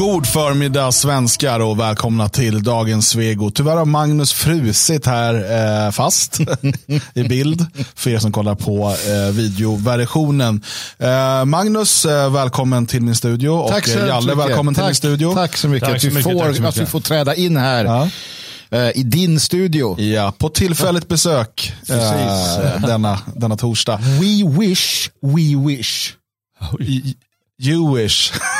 God förmiddag svenskar och välkomna till dagens Svego. Tyvärr har Magnus frusit här eh, fast i bild för er som kollar på eh, videoversionen. Eh, Magnus, eh, välkommen till min studio Tack och så Jalle, mycket. välkommen till tack, min studio. Tack så mycket, Tack att, så vi mycket, får, tack så att vi mycket. får träda in här Ja. eh, i din studio. Ja, på tillfälligt besök eh, denna, denna torsdag. We wish, we wish. You wish.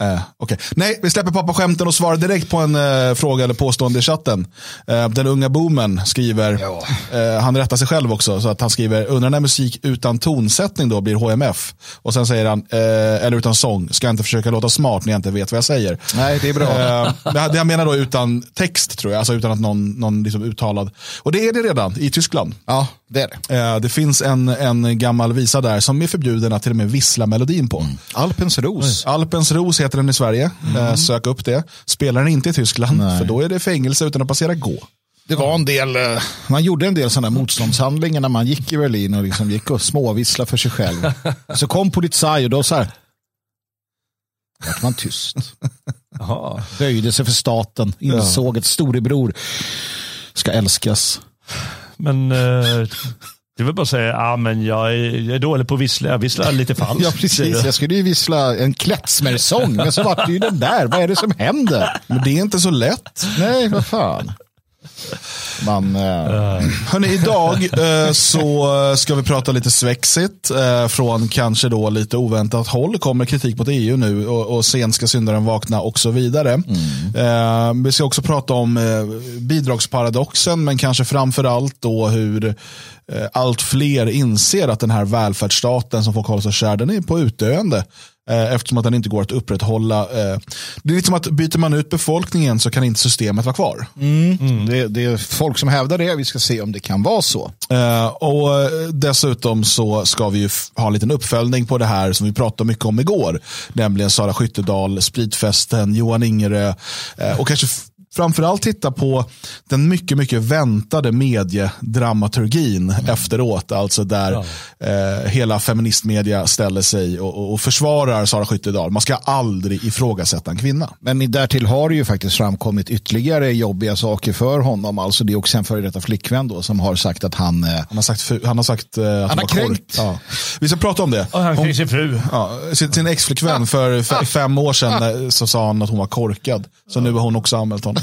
eh, okej. Nej, vi släpper pappaskämten och svarar direkt på en eh, fråga eller påstående i chatten. Eh, den unga boomen skriver, eh, han rättar sig själv också, så att han skriver, undrar när musik utan tonsättning då blir HMF. Och sen säger han, eh, eller utan sång, ska jag inte försöka låta smart när jag inte vet vad jag säger. Nej, det är bra. Eh, det, det han menar då utan text tror jag, alltså utan att någon, någon liksom uttalad. Och det är det redan i Tyskland. Ja, det är det. Det finns en, en gammal visa där som är förbjuden att till och med vissla melodin på. Alpens ros. Alpens ros heter den i Sverige. Eh, sök upp det. Spelar den inte i Tyskland, Nej. för då är det fängelse utan att passera gå. Det var en del, eh, man gjorde en del sådana motståndshandlingar när man gick i Berlin och liksom gick och småvisslade för sig själv. Så kom polizei och då så här, vart man tyst. Böjde sig för staten, insåg att storebror ska älskas. Men eh, det väl bara att säga, ja men jag är, jag är dålig på att vissla, jag visslar lite falskt. Ja, precis. Jag skulle ju vissla en klezmersång, men så vart det ju den där. Vad är det som händer? Men det är inte så lätt. Nej, vad fan. Man, eh, Hörrni, idag eh, så ska vi prata lite svexit. Eh, från kanske då lite oväntat håll kommer kritik mot EU nu och, och sen ska syndaren vakna och så vidare. Eh, vi ska också prata om eh, bidragsparadoxen men kanske framför allt då hur eh, allt fler inser att den här välfärdsstaten som folk håller så kär, den är på utdöende. Eh, eftersom att den inte går att upprätthålla. Eh, det är liksom att byter man ut befolkningen så kan inte systemet vara kvar. det, det är folk som hävdar det. Vi ska se om det kan vara så. Eh, och dessutom så ska vi ha en liten uppföljning på det här som vi pratade mycket om igår. Nämligen Sara Skyttedal, spritfesten, Johan Ingerö och kanske framförallt titta på den mycket, mycket väntade mediedramaturgin efteråt. Alltså där eh, hela feministmedia ställer sig och, och, och försvarar Sara Skyttedal. Man ska aldrig ifrågasätta en kvinna. Men därtill har det ju faktiskt framkommit ytterligare jobbiga saker för honom. Alltså det är också en före detta flickvän då som har sagt att han... Eh, Han har sagt, han har sagt eh, att Han har var kränkt. Ja. Vi ska prata om det. Och han Hon- kring sin fru. Ja, sin, sin exflickvän för fem år sedan eh, så sa han att hon var korkad. Så nu har hon också anmält honom.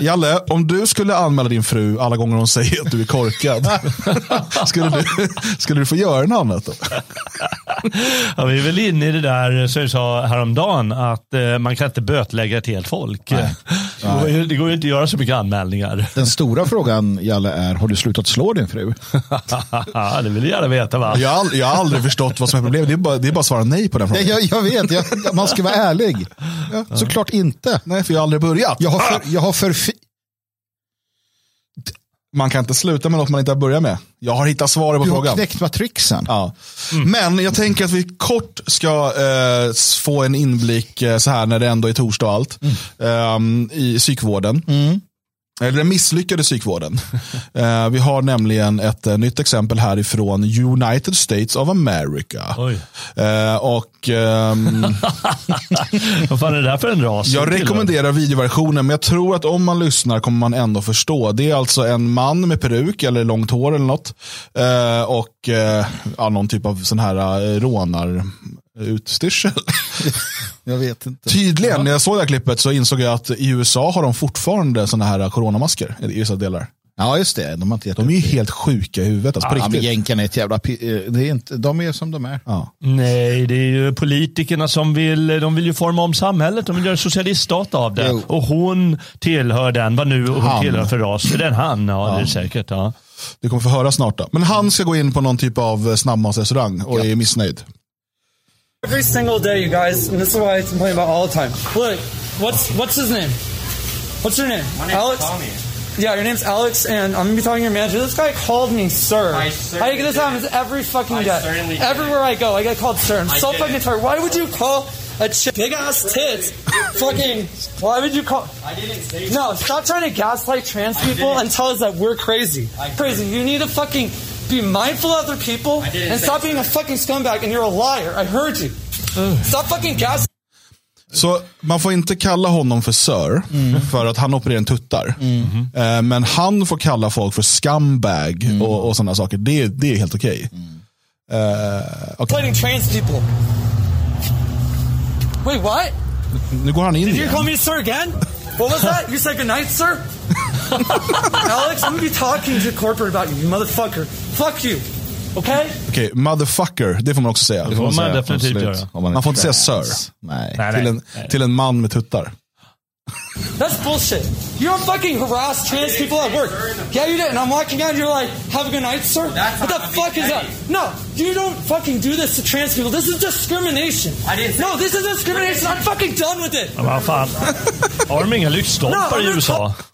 Jalle, om du skulle anmäla din fru alla gånger hon säger att du är korkad. skulle, du, skulle du få göra något annat då? Ja, vi är väl inne i det där som jag sa häromdagen, att eh, man kan inte bötlägga ett helt folk. Det, går ju, det går ju inte att göra så mycket anmälningar. den stora frågan, Jalle, är har du slutat slå din fru? det vill du gärna veta va? Jag jag har aldrig förstått vad som är problemet. Det är bara, det är bara att svara nej på den Nej, frågan. jag, jag vet, jag, man ska vara ärlig. Såklart inte. Nej, för jag har aldrig börjat. Jag har, för, jag har för, Man kan inte sluta med något man inte har börjat med. Jag har hittat svaret på du har frågan. knäckt matrixen. Ja. Men jag tänker att vi kort ska eh, få en inblick eh, så här när det ändå är torsdag och allt. ehm, I psykvården. Eller den misslyckade psykvården. Eh, vi har nämligen ett eh, nytt exempel härifrån United States of America. Eh, och ehm, Vad fan är det där för en ras? jag rekommenderar videoversionen, men jag tror att om man lyssnar kommer man ändå förstå. Det är alltså en man med peruk eller långt hår eller något. Eh, och eh, ja, någon typ av sån här eh, rånarutstyrsel. Jag vet inte. Tydligen, när jag såg det här klippet så insåg jag att i USA har de fortfarande såna här coronamasker i vissa delar. Ja, just det. De har inte De är ju helt sjuka i huvudet, alltså på Ja, men jänkarna är ett jävla... eh, Det är inte, de är som de är. Ja. Nej, det är ju politikerna som vill, de vill ju forma om samhället. De vill göra en socialiststat av det. Jo. Och hon tillhör den, vad nu hon Han. tillhör för ras. Är det en han? Ja, det är säkert. Ja. Det kommer få höra snart då. Men han ska gå in på någon typ av snabbmatsrestaurang och är missnöjd. Every single day, you guys, and this is why I complain about all the time. Look, what's what's his name? What's your name? My name's Alex. Tommy. Yeah, your name's Alex, and I'm gonna be talking to your manager. This guy called me sir. I I get this happens every fucking I day. Everywhere I go, I get called sir. I'm I so fucking tired. Why would you call a chick big ass tits? fucking. Why would you call? I didn't say No, stop trying to gaslight trans people and tell us that we're crazy. Crazy. You need to fucking be mindful of other people and stop being a fucking scumbag. And you're a liar. I heard you. Stop fucking gas. Så man får inte kalla honom för Sir, för att han opererar en tuttar. Eh, Men han får kalla folk för scumbag och, och sådana saker. Det, det är helt okej. Eh, okej. Fighting trans people. Wait, what? Nu går han in Did you call me sir again? What was that? You said goodnight, sir? Alex, I'm gonna be talking to corporate about you, you motherfucker. Fuck you. Okay? Okej, motherfucker, det får man också säga. får man säga, definitivt absolut. göra. Om man, är Man får inte säga trans. sir. Nej. Nej, Till en, till en man med tuttar. That's bullshit. You don't fucking harass trans people at work. Yeah, you did. And I'm walking out and you're like, have a good night, sir? What the fuck is that? No, you don't fucking do this to trans people. This is discrimination. I didn't No, this is discrimination. I'm fucking done with it. Ja, men vad fan. Har de inga lyktstolpar i USA?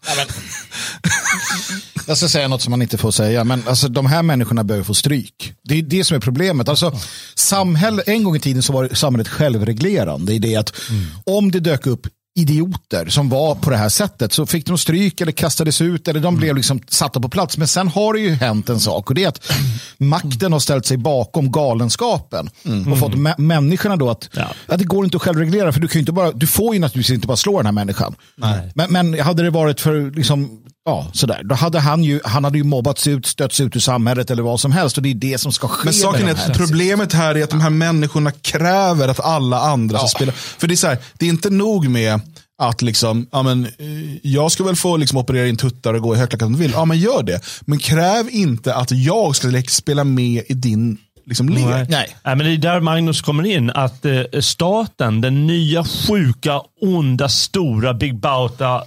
Jag ska säga något som man inte får säga, men alltså, de här människorna behöver få stryk. Det är det som är problemet. Alltså, samhälle, en gång i tiden så var samhället självreglerande i det att om det dök upp idioter som var på det här sättet så fick de stryk eller kastades ut eller de blev liksom satta på plats. Men sen har det ju hänt en sak och det är att makten har ställt sig bakom galenskapen och fått mä- människorna då att, Ja. att det går inte att självreglera för du kan inte bara, du får ju naturligtvis inte bara slå den här människan. Men, men hade det varit för liksom Ja, sådär. Då hade han ju, han hade ju mobbats ut, stötts ut ur samhället eller vad som helst. Och det är det som ska ske. Men saken är att problemet här är att de här människorna kräver att alla andra ska spela. För det är så här, det är inte nog med att liksom, ja men, eh, jag ska väl få liksom operera in tuttar och gå i högklackat om du vill. Ja men gör det. Men kräv inte att jag ska like, spela med i din liksom, lek. Nej. Nej, men det är där Magnus kommer in. Att eh, staten, den nya sjuka, onda, stora Big Bauta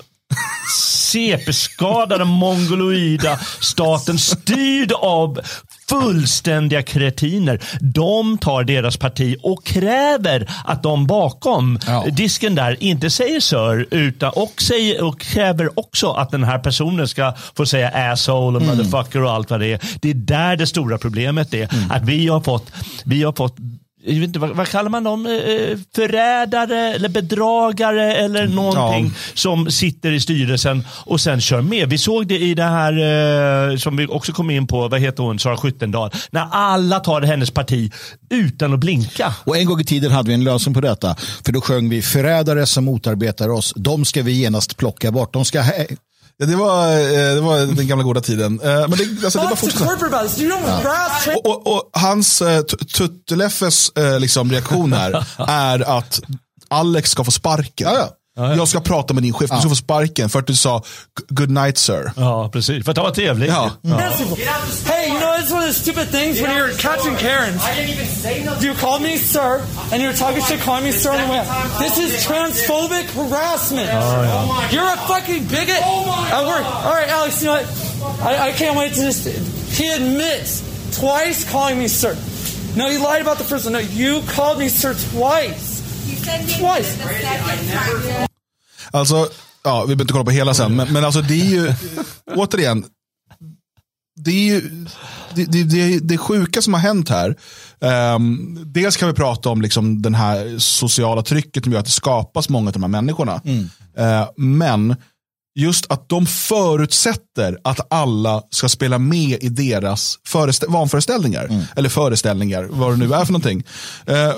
CP-skadade mongoloida staten styrd av fullständiga kretiner. De tar deras parti och kräver att de bakom Ja. disken där inte säger sir utan, och, säger, och kräver också att den här personen ska få säga asshole och motherfucker och allt vad det är. Det är där det stora problemet är. Att vi har fått, vi har fått jag vet inte, vad, vad kallar man dem? Eh, Förrädare eller bedragare eller någonting som sitter i styrelsen och sen kör med. Vi såg det i det här eh, som vi också kom in på, vad heter hon, Sara Skyttendal. När alla tar hennes parti utan att blinka. Och en gång i tiden hade vi en lösning på detta. För då sjöng vi förrädare som motarbetar oss. De ska vi genast plocka bort. De ska... Ja, det, var, eh, det var den gamla goda tiden. Eh, Men det, alltså, det var trans Och, och, och hans uh, Tutteleffes eh, liksom, reaktion här är att Alex ska få sparken. Ja, Jag ska prata med din chef, du ska få sparken för att du sa good night sir. Ja, precis. För att det var trevligt. Ja. trans. Hey, you know, it's one of the stupid things when you're catching Karens. I didn't even say nothing. You called me sir, and you're talking shit, calling me sir on way. This is transphobic harassment. Oh, you're a fucking bigot oh at work. All right, Alex, you know what? I, I can't wait to just. He admits twice calling me sir. No, he lied about the first one. No, you called me sir twice. Twice. Alltså, ja, vi behöver inte kolla på hela sen, men, men alltså det är ju, återigen, det är ju det, det, det, det sjuka som har hänt här. ehm, dels kan vi prata om liksom den här sociala trycket som gör att det skapas många av de här människorna. Eh, men just att de förutsätter att alla ska spela med i deras förestä- vanföreställningar. Eller föreställningar, vad det nu är för någonting. Eh,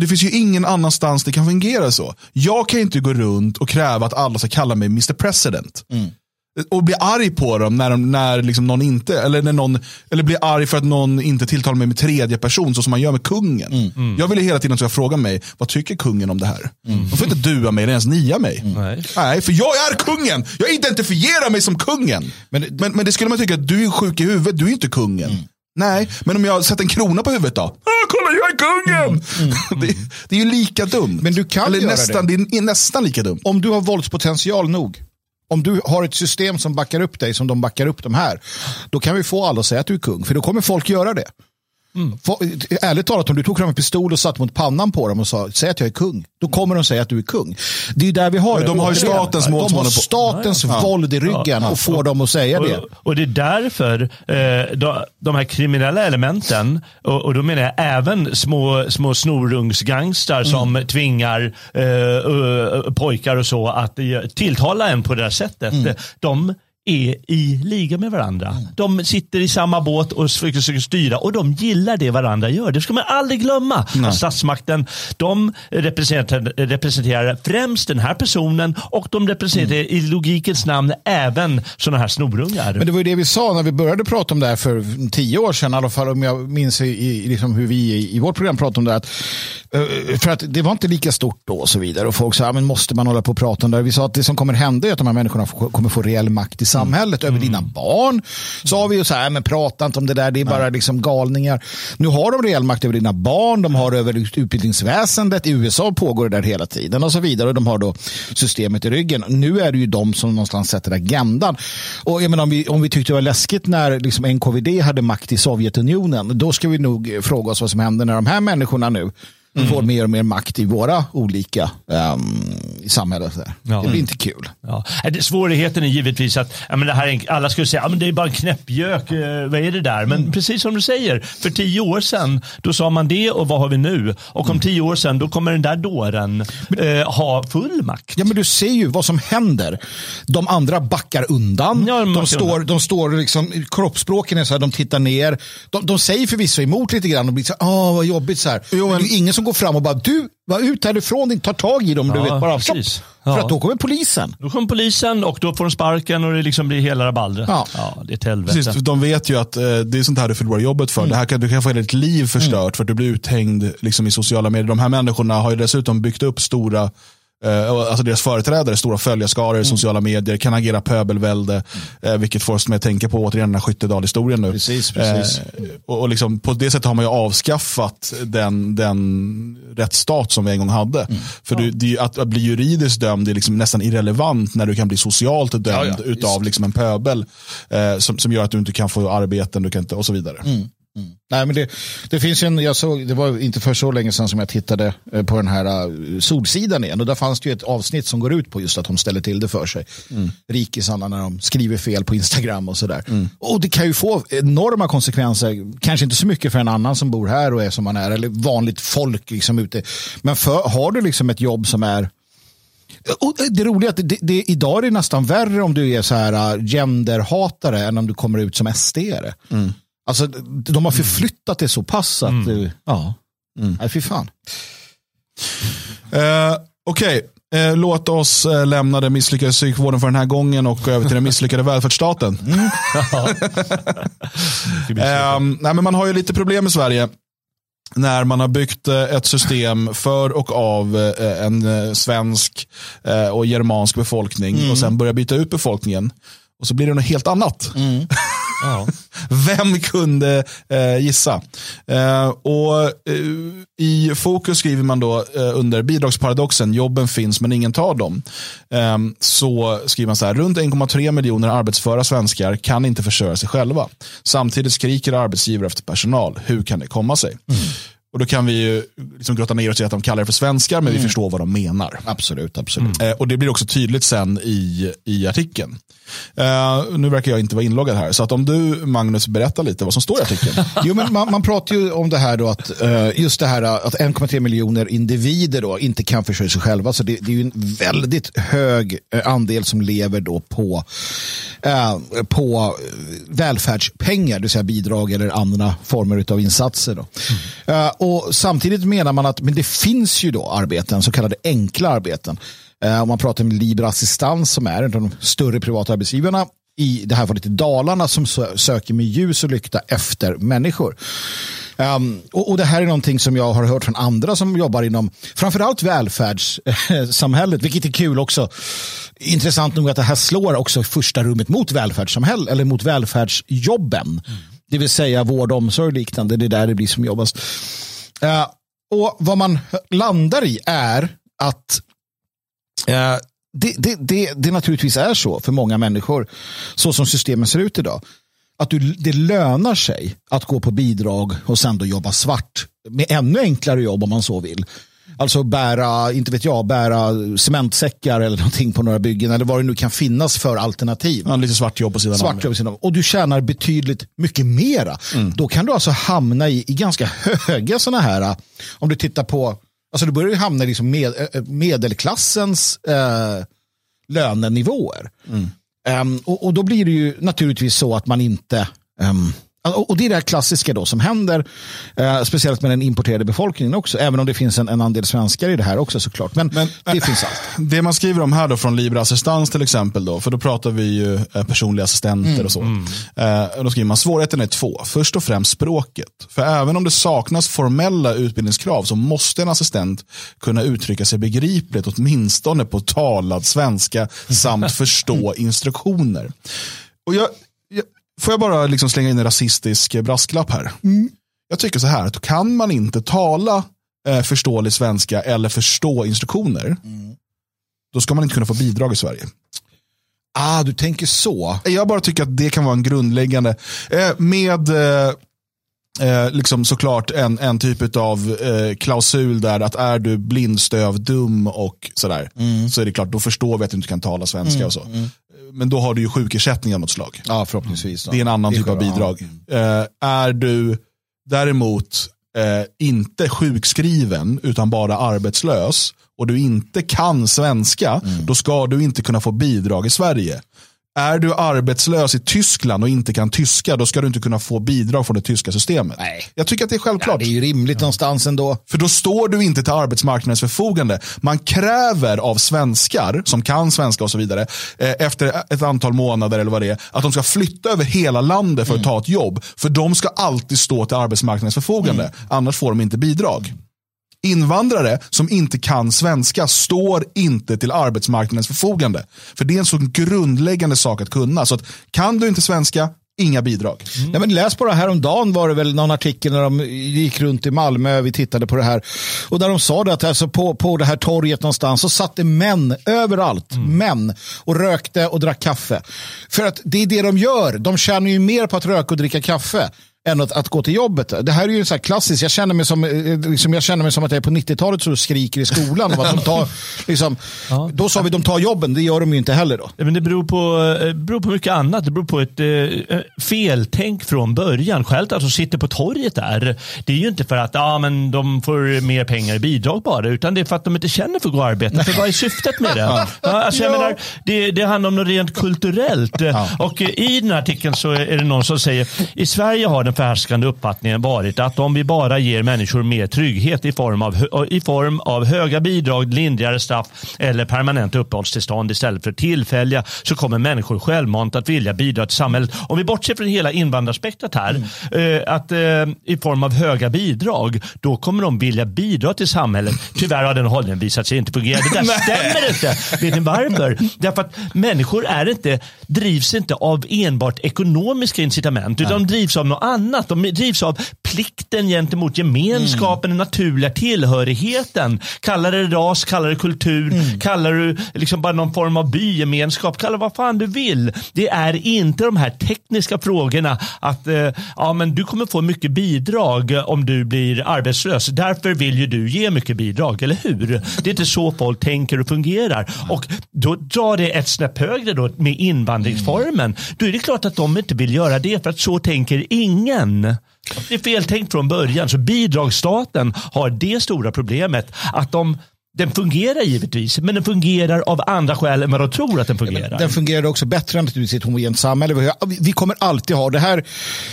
det finns ju ingen annanstans det kan fungera så. Jag kan inte gå runt och kräva att alla ska kalla mig Mr President. Och bli arg på dem när, de, när liksom någon inte, eller, när någon, eller bli arg för att någon inte tilltalar mig med tredje person så som man gör med kungen. Jag vill ju hela tiden att de ska fråga mig, vad tycker kungen om det här? De får inte dua mig, eller ens nia mig. Nej. Nej, för jag är kungen! Jag identifierar mig som kungen. Men, men, men det skulle man tycka, att du är sjuk i huvudet, du är inte kungen. Nej, men om jag sätter en krona på huvudet då? Ah, kolla, jag är kungen! det, det är ju lika dumt. Men du kan Eller göra nästan, det. är nästan lika dumt. Om du har våldspotential nog. Om du har ett system som backar upp dig som de backar upp de här. Då kan vi få alla att säga att du är kung. För då kommer folk göra det. Få- Ärligt talat, om du tog fram en pistol och satt mot pannan på dem och sa säg att jag är kung. Då kommer de säga att du är kung. Det är där vi har det. de har ju statens De har statens våld i ryggen och får dem att säga det. Och, och det är därför eh, de, de här kriminella elementen, och, och då menar jag även små, små snorungsgangstrar som tvingar eh, pojkar och så att eh, tilltala en på det här sättet. De är i liga med varandra. Mm. De sitter i samma båt och försöker styra och de gillar det varandra gör. Det ska man aldrig glömma. Att statsmakten de representerar, representerar främst den här personen och de representerar i logikens namn även sådana här snorungar. Mm. Men det var ju det vi sa när vi började prata om det här för tio år sedan, i alla fall om jag minns i, i liksom hur vi i, i vårt program pratade om det. Att, eh, för att det var inte lika stort då och så vidare. Och folk sa, "Ja, men måste man hålla på och prata om det? här?" Vi sa att det som kommer hända är att de här människorna kommer få reell makt i samhället över dina barn. Sa vi ju så här, men prata inte om det där, det är bara liksom galningar. Nu har de reell makt över dina barn, de har över utbildningsväsendet. I USA pågår det där hela tiden och så vidare. Och de har då systemet i ryggen. Nu är det ju de som någonstans sätter agendan. Och jag menar, om, vi, om vi tyckte det var läskigt när liksom NKVD hade makt i Sovjetunionen, då ska vi nog fråga oss vad som händer när de här människorna nu får mer och mer makt i våra olika um, i samhället. Ja. Det blir inte kul. Ja. Svårigheten är givetvis att ja, men det här en- alla skulle säga att det är bara en knäppgök. eh, vad är det där? Men precis som du säger, för tio år sedan då sa man det och vad har vi nu? Och om tio år sedan då kommer den där dåren eh, ha full makt. Ja, men du ser ju vad som händer. De andra backar undan. Ja, de de, står, undan. de står liksom, kroppsspråken är så här, de tittar ner. De, de säger förvisso emot lite grann och blir så här, åh vad jobbigt så här. men det är ingen som går fram och bara, du, var ut härifrån, din, ta tag i dem, du Ja, vet, bara precis. stopp. Ja. För att då kommer polisen. Då kommer polisen och då får de sparken och det liksom blir hela rabaldret. Ja. det är ett helvete. Precis, de vet ju att eh, det är sånt här du förlorar jobbet för. Det här kan, du kan få hela ditt liv förstört för att du blir uthängd liksom, i sociala medier. De här människorna har ju dessutom byggt upp stora alltså deras företrädare, stora följarskaror i sociala medier, kan agera pöbelvälde, eh, vilket får oss med att tänka på återigen den här Skyttedal-historien nu. Precis, precis. Eh, och, och liksom, på det sättet har man ju avskaffat den, den rättsstat som vi en gång hade. För du, det, att, att bli juridiskt dömd är liksom nästan irrelevant när du kan bli socialt dömd Ja, ja, utav liksom en pöbel eh, som, som gör att du inte kan få arbeten du kan inte, och så vidare. Nej, men det, det finns en, jag såg, det var inte för så länge sedan som jag tittade eh, på den här eh, Solsidan igen och där fanns det ju ett avsnitt som går ut på just att de ställer till det för sig. Rikisarna när de skriver fel på Instagram och sådär. Och det kan ju få enorma konsekvenser, kanske inte så mycket för en annan som bor här och är som man är, eller vanligt folk liksom ute. Men för, har du liksom ett jobb som är och det roliga är att det, det, idag är det nästan värre om du är så här uh, genderhatare än om du kommer ut som SD-are. Alltså, de har förflyttat det så pass att, eh, ja, nej fy fan. Eh, Okej, eh, låt oss eh, lämna den misslyckade psykvården för den här gången och gå över till den misslyckade välfärdsstaten. Ehm, nej, men man har ju lite problem i Sverige när man har byggt ett system för och av en svensk och germansk befolkning och sen börjar byta ut befolkningen. Och så blir det något helt annat. Ja. Vem kunde eh, gissa? Eh, och eh, I fokus skriver man då eh, under bidragsparadoxen, jobben finns men ingen tar dem. Eh, så skriver man så här, runt 1,3 miljoner arbetsföra svenskar kan inte försörja sig själva. Samtidigt skriker arbetsgivare efter personal. Hur kan det komma sig? Och Då kan vi ju liksom grotta ner oss i att de kallar det för svenskar, men vi förstår vad de menar. Absolut, absolut. Eh, och Det blir också tydligt sen i, i artikeln. Eh, nu verkar jag inte vara inloggad här, så att om du Magnus berättar lite vad som står i artikeln. Jo, men man, man pratar ju om det här då att eh, just det här att 1,3 miljoner individer då inte kan försörja sig själva. Så det, det är ju en väldigt hög eh, andel som lever då på, eh, på välfärdspengar, det vill säga bidrag eller andra former av insatser. Då. Eh, och samtidigt menar man att men det finns ju då arbeten, så kallade enkla arbeten. Eh, om man pratar med Liber Assistans som är en av de större privata arbetsgivarna i det här fallet i Dalarna som söker med ljus och lykta efter människor. Um, och, och det här är någonting som jag har hört från andra som jobbar inom framförallt välfärdssamhället, vilket är kul också. Intressant nog att det här slår också i första rummet mot välfärdssamhället eller mot välfärdsjobben. Det vill säga vård, omsorg och liknande. Det är där det blir som jobbas. Uh, och vad man landar i är att Eh, det, det, det, det naturligtvis är så för många människor, så som systemen ser ut idag. Att du, det lönar sig att gå på bidrag och sen då jobba svart. Med ännu enklare jobb om man så vill. Alltså bära, inte vet jag, bära cementsäckar eller någonting på några byggen eller vad det nu kan finnas för alternativ. Ja, lite svart jobb på sidan Svart om. över sidan. Och du tjänar betydligt mycket mera. Då kan du alltså hamna i, i ganska höga sådana här, om du tittar på, alltså du börjar ju hamna i liksom med, eh, medelklassens eh, lönenivåer. Ehm, och, och då blir det ju naturligtvis så att man inte ehm, och det är det klassiska då som händer, eh, speciellt med den importerade befolkningen också, även om det finns en, en andel svenskar i det här också såklart. Men, Men, det äh, finns allt. Det man skriver om här då från Libre Assistans till exempel, då, för då pratar vi ju eh, personliga assistenter och så. Eh, och då skriver man svårigheten är två. Först och främst språket. För även om det saknas formella utbildningskrav så måste en assistent kunna uttrycka sig begripligt åtminstone på talad svenska samt förstå instruktioner. Och jag, får jag bara liksom slänga in en rasistisk eh, brasklapp här? Jag tycker så här, att kan man inte tala eh, förståelig svenska eller förstå instruktioner, då ska man inte kunna få bidrag i Sverige. Ah, du tänker så. Jag bara tycker att det kan vara en grundläggande, eh, med eh, eh, liksom såklart en, en typ av eh, klausul där att är du blindstöv, dum och sådär, så är det klart, då förstår vi att du inte kan tala svenska och så. Men då har du ju sjukersättning av något slag. Ja, förhoppningsvis. Det är en annan är typ av bidrag. Eh, är du däremot eh, inte sjukskriven utan bara arbetslös och du inte kan svenska, Mm. då ska du inte kunna få bidrag i Sverige. Är du arbetslös i Tyskland och inte kan tyska, då ska du inte kunna få bidrag från det tyska systemet. Nej. Jag tycker att det är självklart. Det är ju rimligt någonstans ändå. För då står du inte till arbetsmarknadens förfogande. Man kräver av svenskar som kan svenska och så vidare eh, efter ett antal månader eller vad det är att de ska flytta över hela landet för att ta ett jobb. För de ska alltid stå till arbetsmarknadens förfogande. Annars får de inte bidrag. Invandrare som inte kan svenska står inte till arbetsmarknadens förfogande. För det är en så grundläggande sak att kunna. Så att kan du inte svenska, inga bidrag. Nej, men läs bara häromdagen var det väl någon artikel när de gick runt i Malmö, vi tittade på det här. Och där de sa det att alltså på, på det här torget någonstans så satt det män överallt. Män. Och rökte och drack kaffe. För att det är det de gör. De tjänar ju mer på att röka och dricka kaffe än att, att gå till jobbet. Det här är ju så här klassiskt. Jag känner mig som, eh, liksom, jag känner mig som att jag är på 90-talet så skriker i skolan. Att de tar, liksom, Då sa vi de tar jobben, det gör de ju inte heller då. Ja, Men det beror på, eh, beror på mycket annat. Det beror på ett eh, feltänk från början. Skälet att de sitter på torget där, det är ju inte för att ja, men de får mer pengar i bidrag bara, utan det är för att de inte känner för att gå och arbeta. För vad är syftet med det? Ja, alltså, jag Ja. menar, det, det handlar om något rent kulturellt. Och eh, i den här artikeln så är det någon som säger, i Sverige har den förhärskande uppfattningen varit att om vi bara ger människor mer trygghet i form av, i form av höga bidrag, lindrigare straff eller permanent uppehållstillstånd istället för tillfälliga så kommer människor självmant att vilja bidra till samhället. Om vi bortser från hela invandrarspektrat här, eh, att eh, i form av höga bidrag, då kommer de vilja bidra till samhället. Tyvärr har den hållningen visat sig inte fungera. Det där stämmer inte. Vet ni varför? Därför att människor är inte, drivs inte av enbart ekonomiska incitament, utan de drivs av något annat. De drivs av plikten gentemot gemenskapen, den naturliga tillhörigheten. Kallar det ras, kallar det kultur, kallar du liksom bara någon form av bygemenskap, kallar vad fan du vill. Det är inte de här tekniska frågorna att eh, ja, men du kommer få mycket bidrag om du blir arbetslös. Därför vill ju du ge mycket bidrag, eller hur? Det är inte så folk tänker och fungerar. Och då drar det ett snäpp högre då med invandringsformen. Då är det klart att de inte vill göra det för att så tänker ingen. Det är feltänkt från början. Så bidragsstaten har det stora problemet att de den fungerar givetvis, men den fungerar av andra skäl än vad de tror att den fungerar. Den fungerar också bättre än i ett homogent samhälle. Vi kommer alltid ha det här.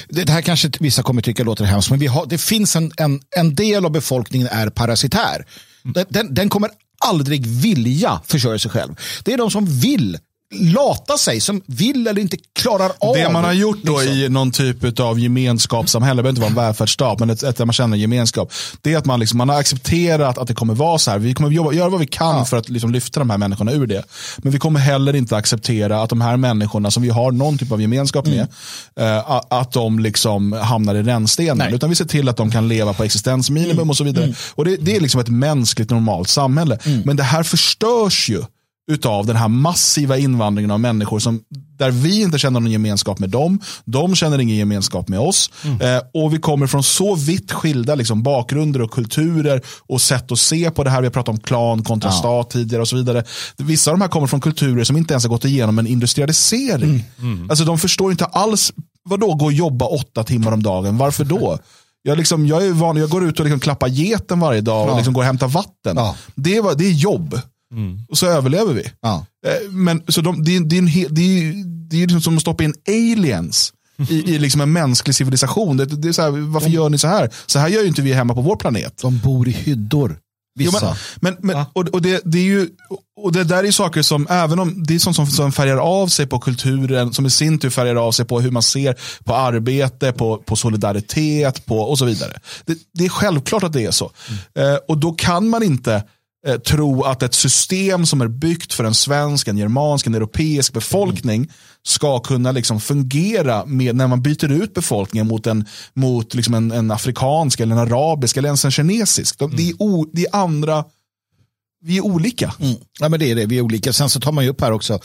Det här kanske vissa kommer tycka låter hemskt, men vi har, det finns en, en, en del av befolkningen är parasitär. Den, den, den kommer aldrig vilja försörja sig själv. Det är de som vill lata sig, som vill eller inte klarar av. Det man har gjort då liksom. i någon typ av gemenskapssamhälle, det behöver inte vara en välfärdsstat, men ett, ett där man känner gemenskap. Det är att man, liksom, man har accepterat att det kommer vara så här. Vi kommer jobba, göra vad vi kan för att liksom, lyfta de här människorna ur det. Men vi kommer heller inte acceptera att de här människorna som vi har någon typ av gemenskap med, a- att de liksom hamnar i rännstenen. Utan vi ser till att de kan leva på existensminimum och så vidare. Och det, det är liksom ett mänskligt normalt samhälle. Men det här förstörs ju utav den här massiva invandringen av människor som, där vi inte känner någon gemenskap med dem, de känner ingen gemenskap med oss. Eh, och vi kommer från så vitt skilda liksom, bakgrunder och kulturer och sätt att se på det här. Vi har pratat om klan kontra stat tidigare och så vidare. Vissa av de här kommer från kulturer som inte ens har gått igenom en industrialisering. Alltså de förstår inte alls, vadå gå och jobba åtta timmar om dagen, varför då? Jag, liksom, jag är van, jag går ut och liksom klappar geten varje dag och Ja. liksom går och hämtar vatten. Ja. Det, är, det är jobb. Och så överlever vi. Ja. Eh, Men, så de, det, är- det, är en he, det, är, det är liksom som att stoppa in aliens i, i liksom en mänsklig civilisation. Det, det är så här, varför gör ni så här? Så här gör ju inte vi hemma på vår planet. De bor i hyddor. Jo, Vissa. men, men, men, och, och, det, det är ju, och det där är ju saker som, även om det är sånt som, som färgar av sig på kulturen, som i sin tur färgar av sig på hur man ser på arbete, på, på solidaritet på, och så vidare. Det, det är självklart att det är så. Eh, och då kan man inte eh, tro att ett system som är byggt för en svensk, en germansk, en europeisk befolkning ska kunna liksom fungera med när man byter ut befolkningen mot en, mot liksom en, en afrikansk, eller en arabisk eller ens en kinesisk. De, det, är o, det är andra, vi är olika. Mm. Ja, men det är det, vi är olika. Sen så tar man ju upp här också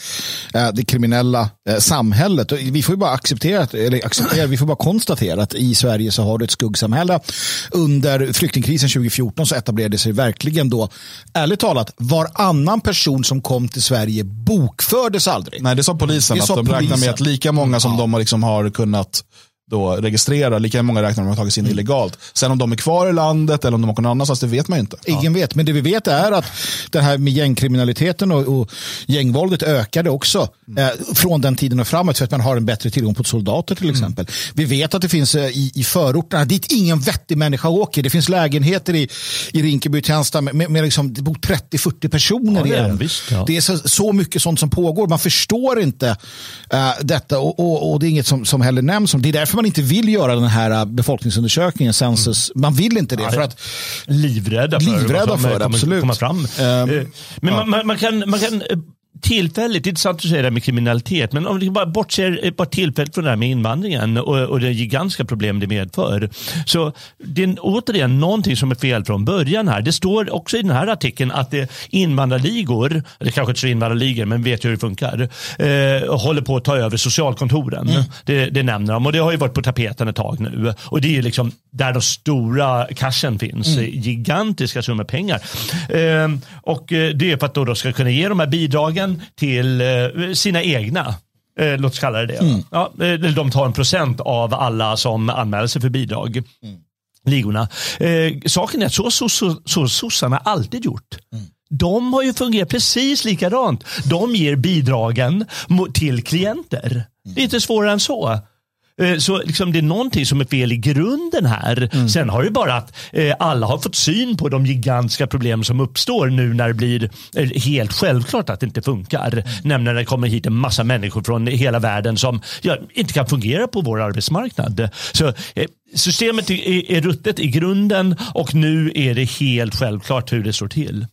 eh, det kriminella eh, samhället. Och vi får ju bara acceptera, eller acceptera, vi får bara konstatera att i Sverige så har du ett skuggsamhälle. Under flyktingkrisen 2014 så etablerade sig verkligen då, ärligt talat, varannan person som kom till Sverige bokfördes aldrig. Nej, det sa polisen. Det att sa de räknar med polisen. att lika många som de har, liksom har kunnat då registrera, lika många räknar de har tagit sig in illegalt. Sen om de är kvar i landet eller om de har någon annanstans, det vet man ju inte. Ingen vet, men det vi vet är att det här med gängkriminaliteten och, och gängvåldet ökade också eh, från den tiden och framåt för att man har en bättre tillgång på soldater till exempel. Vi vet att det finns eh, i, i förorterna dit ingen vettig människa åker. Det finns lägenheter i, i Rinkeby Tensta med, med, med liksom, det bor 30-40 personer Ja, i det är den. visst, ja. Det är så, så mycket sånt som pågår. Man förstår inte eh, detta och, och, och det är inget som, som heller nämns. Det är därför man inte vill göra den här eh, befolkningsundersökningen, census. Man vill inte det. för att livrädda för Livrädda för det, absolut. komma fram. Eh, men man, man, man kan, man kan tillfälligt, det är intressant att säga det här med kriminalitet, men om vi bara bortser bara tillfälligt från det här med invandringen och, och det gigantiska problem det medför. Så det är återigen någonting som är fel från början här. Det står också i den här artikeln att det invandrarligor, eller kanske inte så invandrarligor, men vet hur det funkar, eh, håller på att ta över socialkontoren. Det, det nämner de och det har ju varit på tapeten ett tag nu. Och det är ju liksom där de stora cashen finns. Gigantiska summor pengar. Eh, och eh, det är för att då, då ska kunna ge de här bidragen till eh, sina egna. Eh, låt oss kalla det det. Ja, eh, de tar en procent av alla som anmäler sig för bidrag. Ligorna. Eh, saken är att så så, så, så sossarna alltid gjort. De har ju fungerat precis likadant. De ger bidragen till klienter. Det är inte svårare än så. Eh, Så liksom det är någonting som är fel i grunden här. Sen har det bara att eh, alla har fått syn på de gigantiska problem som uppstår nu när det blir eh, helt självklart att det inte funkar. Nämligen när det kommer hit en massa människor från hela världen som ja, inte kan fungera på vår arbetsmarknad. Så eh, Systemet är, är, ruttet i grunden och nu är det helt självklart hur det står till.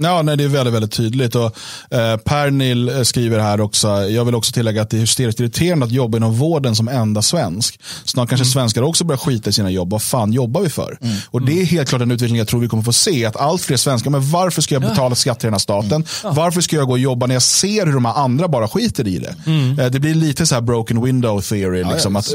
Ja, nej, det är väldigt, väldigt tydligt. Och, eh, Pernil eh, skriver här också, jag vill också tillägga att det är hysteriskt irriterande att jobba inom vården som enda svensk. Snart kanske svenskar också börjar skita i sina jobb. Vad fan jobbar vi för? Och det är helt klart en utveckling jag tror vi kommer få se. Att allt fler svenskar, men varför ska jag betala skatt till den här staten? Varför ska jag gå och jobba när jag ser hur de här andra bara skiter i det? Eh, det blir lite så här broken window theory. Liksom, att,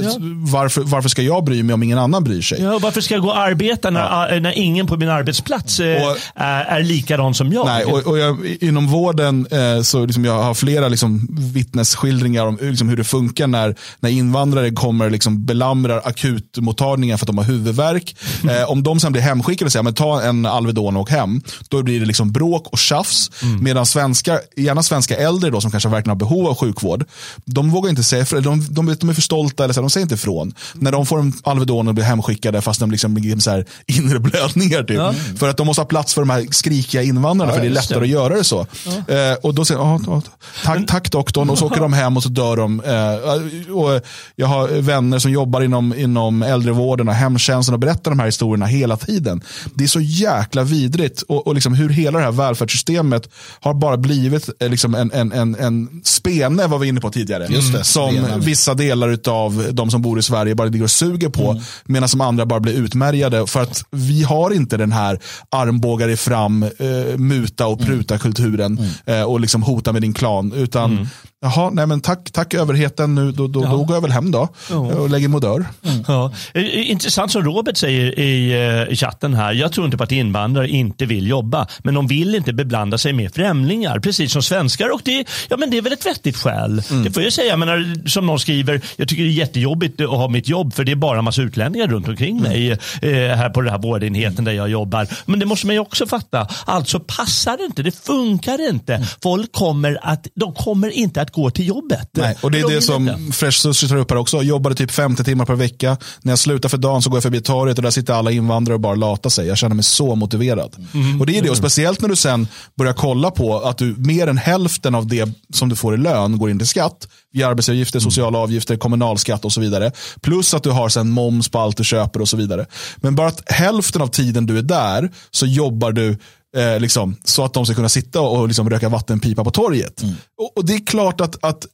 varför, varför ska jag bry mig om ingen annan bryr sig? Ja, varför ska jag gå och arbeta när, när ingen på min arbetsplats eh, Och- är, är likadan som jag? Nej, och, och jag, inom vården eh, så liksom jag har flera liksom vittnesskildringar om liksom hur det funkar när, när invandrare kommer liksom belamrar akutmottagningar för att de har huvudvärk. Eh, om de sen blir hemskickade och säger men ta en Alvedon och åk hem, då blir det liksom bråk och tjafs. Medan svenska, gärna svenska äldre då, som kanske verkligen har behov av sjukvård, de vågar inte säga för de, de, de är för stolta, eller så, här, de säger inte ifrån. När de får en Alvedon och blir hemskickade fast de liksom så här inre blödningar. Typ. För att de måste ha plats för de här skrikiga invandrarna, för det är lättare att göra det så. Eh, och då säger de, "Ja, ja, tack, tack doktorn, och så åker de hem och så dör de. Eh, och jag har vänner som jobbar inom, inom äldrevården och hemtjänsten och berättar de här historierna hela tiden. Det är så jäkla vidrigt och, och liksom hur hela det här välfärdssystemet har bara blivit eh, liksom en, en, en, en spene, var vi inne på tidigare. Det, som spenen. vissa delar av de som bor i Sverige bara ligger och suger på. Mm. Medan de andra bara blir utmärgade. För att vi har inte den här armbågar i fram, eh, muta och pruta kulturen. Eh, och liksom hota med din klan. Utan Jaha, nej men tack, tack överheten nu, då, då, då går jag väl hem då och lägger modör. Ja. Eh, Intressant som Robert säger i, eh, i chatten här. Jag tror inte på att invandrare inte vill jobba. Men de vill inte beblanda sig med främlingar. Precis som svenskar. Och det, ja, men det är väl ett vettigt skäl. Det får jag säga. Jag menar, som någon skriver. Jag tycker det är jättejobbigt att ha mitt jobb. För det är bara en massa utlänningar runt omkring mig. Eh, här på den här vårdenheten där jag jobbar. Men det måste man ju också fatta. Alltså passar det inte. Det funkar inte. Folk kommer att, de kommer inte att gå till jobbet. Nej, och det är De det som. Fresh Sushi tar upp här också. Jobbade typ 50 timmar per vecka. När jag slutar för dagen så går jag förbi torget och där sitter alla invandrare och bara latar sig. Jag känner mig så motiverad. Mm. Och det är det, och speciellt när du sen börjar kolla på att du mer än hälften av det som du får i lön går in till skatt. Via arbetsavgifter, Mm. sociala avgifter, kommunalskatt och så vidare. Plus att du har sen moms på allt du köper och så vidare. Men bara att hälften av tiden du är där så jobbar du eh, liksom, så att de ska kunna sitta och liksom, röka vattenpipa på torget. Och, och det är klart att, att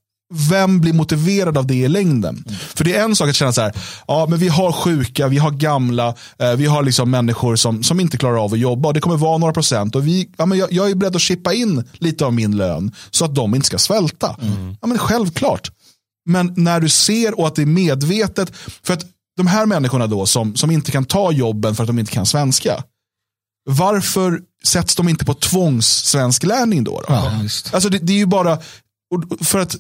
vem blir motiverad av det i längden? För det är en sak att känna så här, ja men vi har sjuka, vi har gamla, eh, vi har liksom människor som, som inte klarar av att jobba och det kommer vara några procent och vi, ja, men jag, jag är beredd att chippa in lite av min lön så att de inte ska svälta. Ja men självklart. Men när du ser och att det är medvetet, för att de här människorna då som, som inte kan ta jobben för att de inte kan svenska, varför sätts de inte på tvångssvensklärning då? då? Ja. Alltså det, det är ju bara, för att,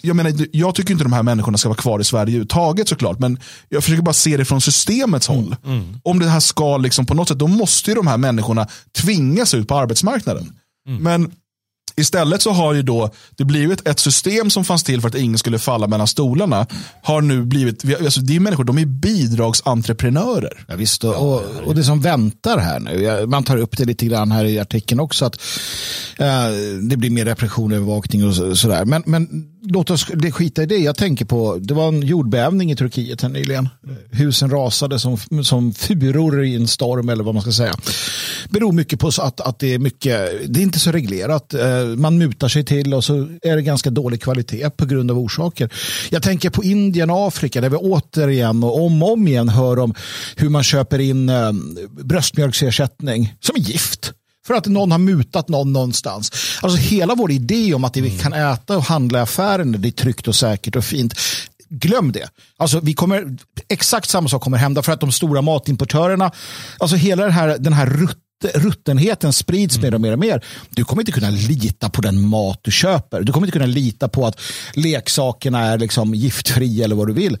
jag, menar, jag tycker inte de här människorna ska vara kvar i Sverige överhuvudtaget såklart, men jag försöker bara se det från systemets håll. Om det här ska liksom på något sätt, då måste ju de här människorna tvingas ut på arbetsmarknaden. Men Istället så har ju då det blivit ett system som fanns till för att ingen skulle falla mellan stolarna. Har nu blivit, alltså det är människor, de är bidragsentreprenörer. Ja, visst, och, och, och det som väntar här nu, man tar upp det lite grann här i artikeln också, att eh, det blir mer repression, övervakning och så, sådär. Men, men låt oss det skita i det. Jag tänker på, det var en jordbävning i Turkiet här nyligen. Husen rasade som, som furor i en storm eller vad man ska säga. Beror mycket på att, att det är mycket, det är inte så reglerat. Eh, man mutar sig till och så är det ganska dålig kvalitet på grund av orsaker. Jag tänker på Indien och Afrika där vi återigen och om och om igen hör om hur man köper in eh, bröstmjölksersättning som är gift. För att någon har mutat någon någonstans. Alltså hela vår idé om att det vi kan äta och handla i affären det är tryggt och säkert och fint. Glöm det. Alltså, vi kommer, exakt samma sak kommer hända för att de stora matimportörerna, alltså hela den här, den här rutt, ruttenheten sprids mer och mer och mer. Du kommer inte kunna lita på den mat du köper. Du kommer inte kunna lita på att leksakerna är liksom giftfria eller vad du vill.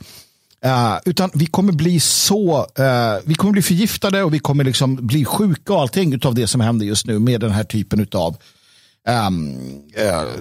Eh, utan vi kommer bli så, uh, vi kommer bli förgiftade och vi kommer liksom bli sjuka och allting av det som händer just nu med den här typen av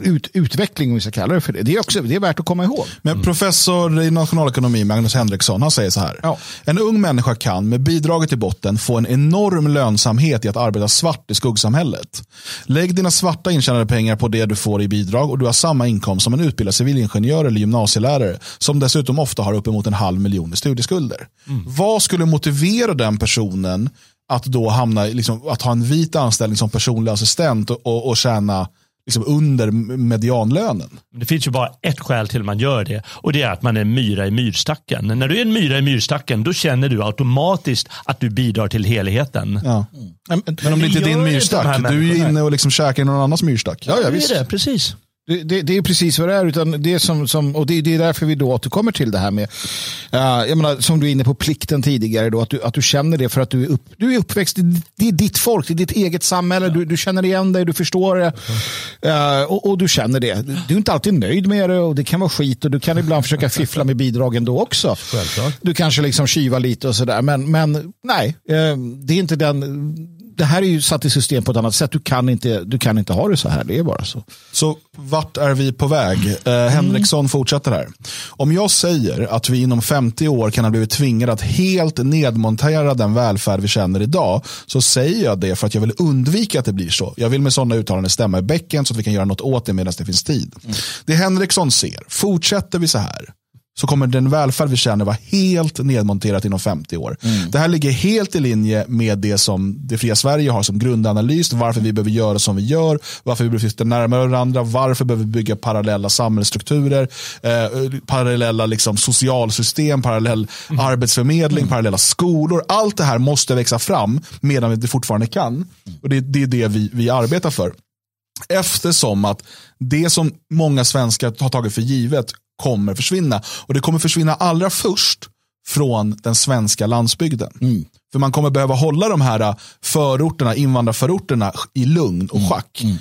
ut, utveckling, om vi ska kalla det för det. Det är, också, det är värt att komma ihåg. Men professor i nationalekonomi, Magnus Henriksson, han säger så här. Ja. En ung människa kan med bidraget i botten få en enorm lönsamhet i att arbeta svart i skuggsamhället. Lägg dina svarta intjänade pengar på det du får i bidrag och du har samma inkomst som en utbildad civilingenjör eller gymnasielärare som dessutom ofta har uppemot en halv miljon i studieskulder. Vad skulle motivera den personen att då hamna, liksom, att ha en vit anställning som personlig assistent och, och, och tjäna liksom under medianlönen? Det finns ju bara ett skäl till att man gör det och det är att man är en myra i myrstacken. När du är en myra i myrstacken då känner du automatiskt att du bidrar till helheten. Ja. Men, Men om det inte är din myrstack, du är inne och liksom käkar i någon annans myrstack. ja, ja, det är visst. det, precis. Det, det, det är precis vad det är. Utan det är som, som, och det, det är därför vi då återkommer till det här med, uh, jag menar, som du är inne på plikten tidigare, då, att, du, att du känner det för att du är, upp, du är uppväxt, det, är ditt folk, det är ditt eget samhälle, du, du känner igen dig, du förstår det uh, och, och du känner det. Du är inte alltid nöjd med det och det kan vara skit och du kan ibland försöka fiffla med bidragen då också. Självklart. Du kanske liksom kivar lite och sådär, men, men nej, eh, det är inte den det här är ju satt i system på ett annat sätt. Du kan inte, du kan inte ha det så här. Det är bara så. Så vart är vi på väg? Eh, Henriksson fortsätter här. Om jag säger att vi inom 50 år kan ha blivit tvingade att helt nedmontera den välfärd vi känner idag så säger jag det för att jag vill undvika att det blir så. Jag vill med sådana uttalanden stämma i bäcken så att vi kan göra något åt det medan det finns tid. Det Henriksson ser, fortsätter vi så här så kommer den välfärd vi känner vara helt nedmonterat inom 50 år. Det här ligger helt i linje med det som det fria Sverige har som grundanalys, varför vi behöver göra som vi gör, varför vi behöver flytta närmare varandra, varför behöver vi bygga parallella samhällsstrukturer, eh, parallella liksom, socialsystem, parallell arbetsförmedling, parallella skolor. Allt det här måste växa fram medan det fortfarande kan. Och det, det är det vi, vi arbetar för. Eftersom att det som många svenskar har tagit för givet kommer försvinna. Och det kommer försvinna allra först från den svenska landsbygden. För man kommer behöva hålla de här förorterna, invandrarförorterna i lugn och schack. eh,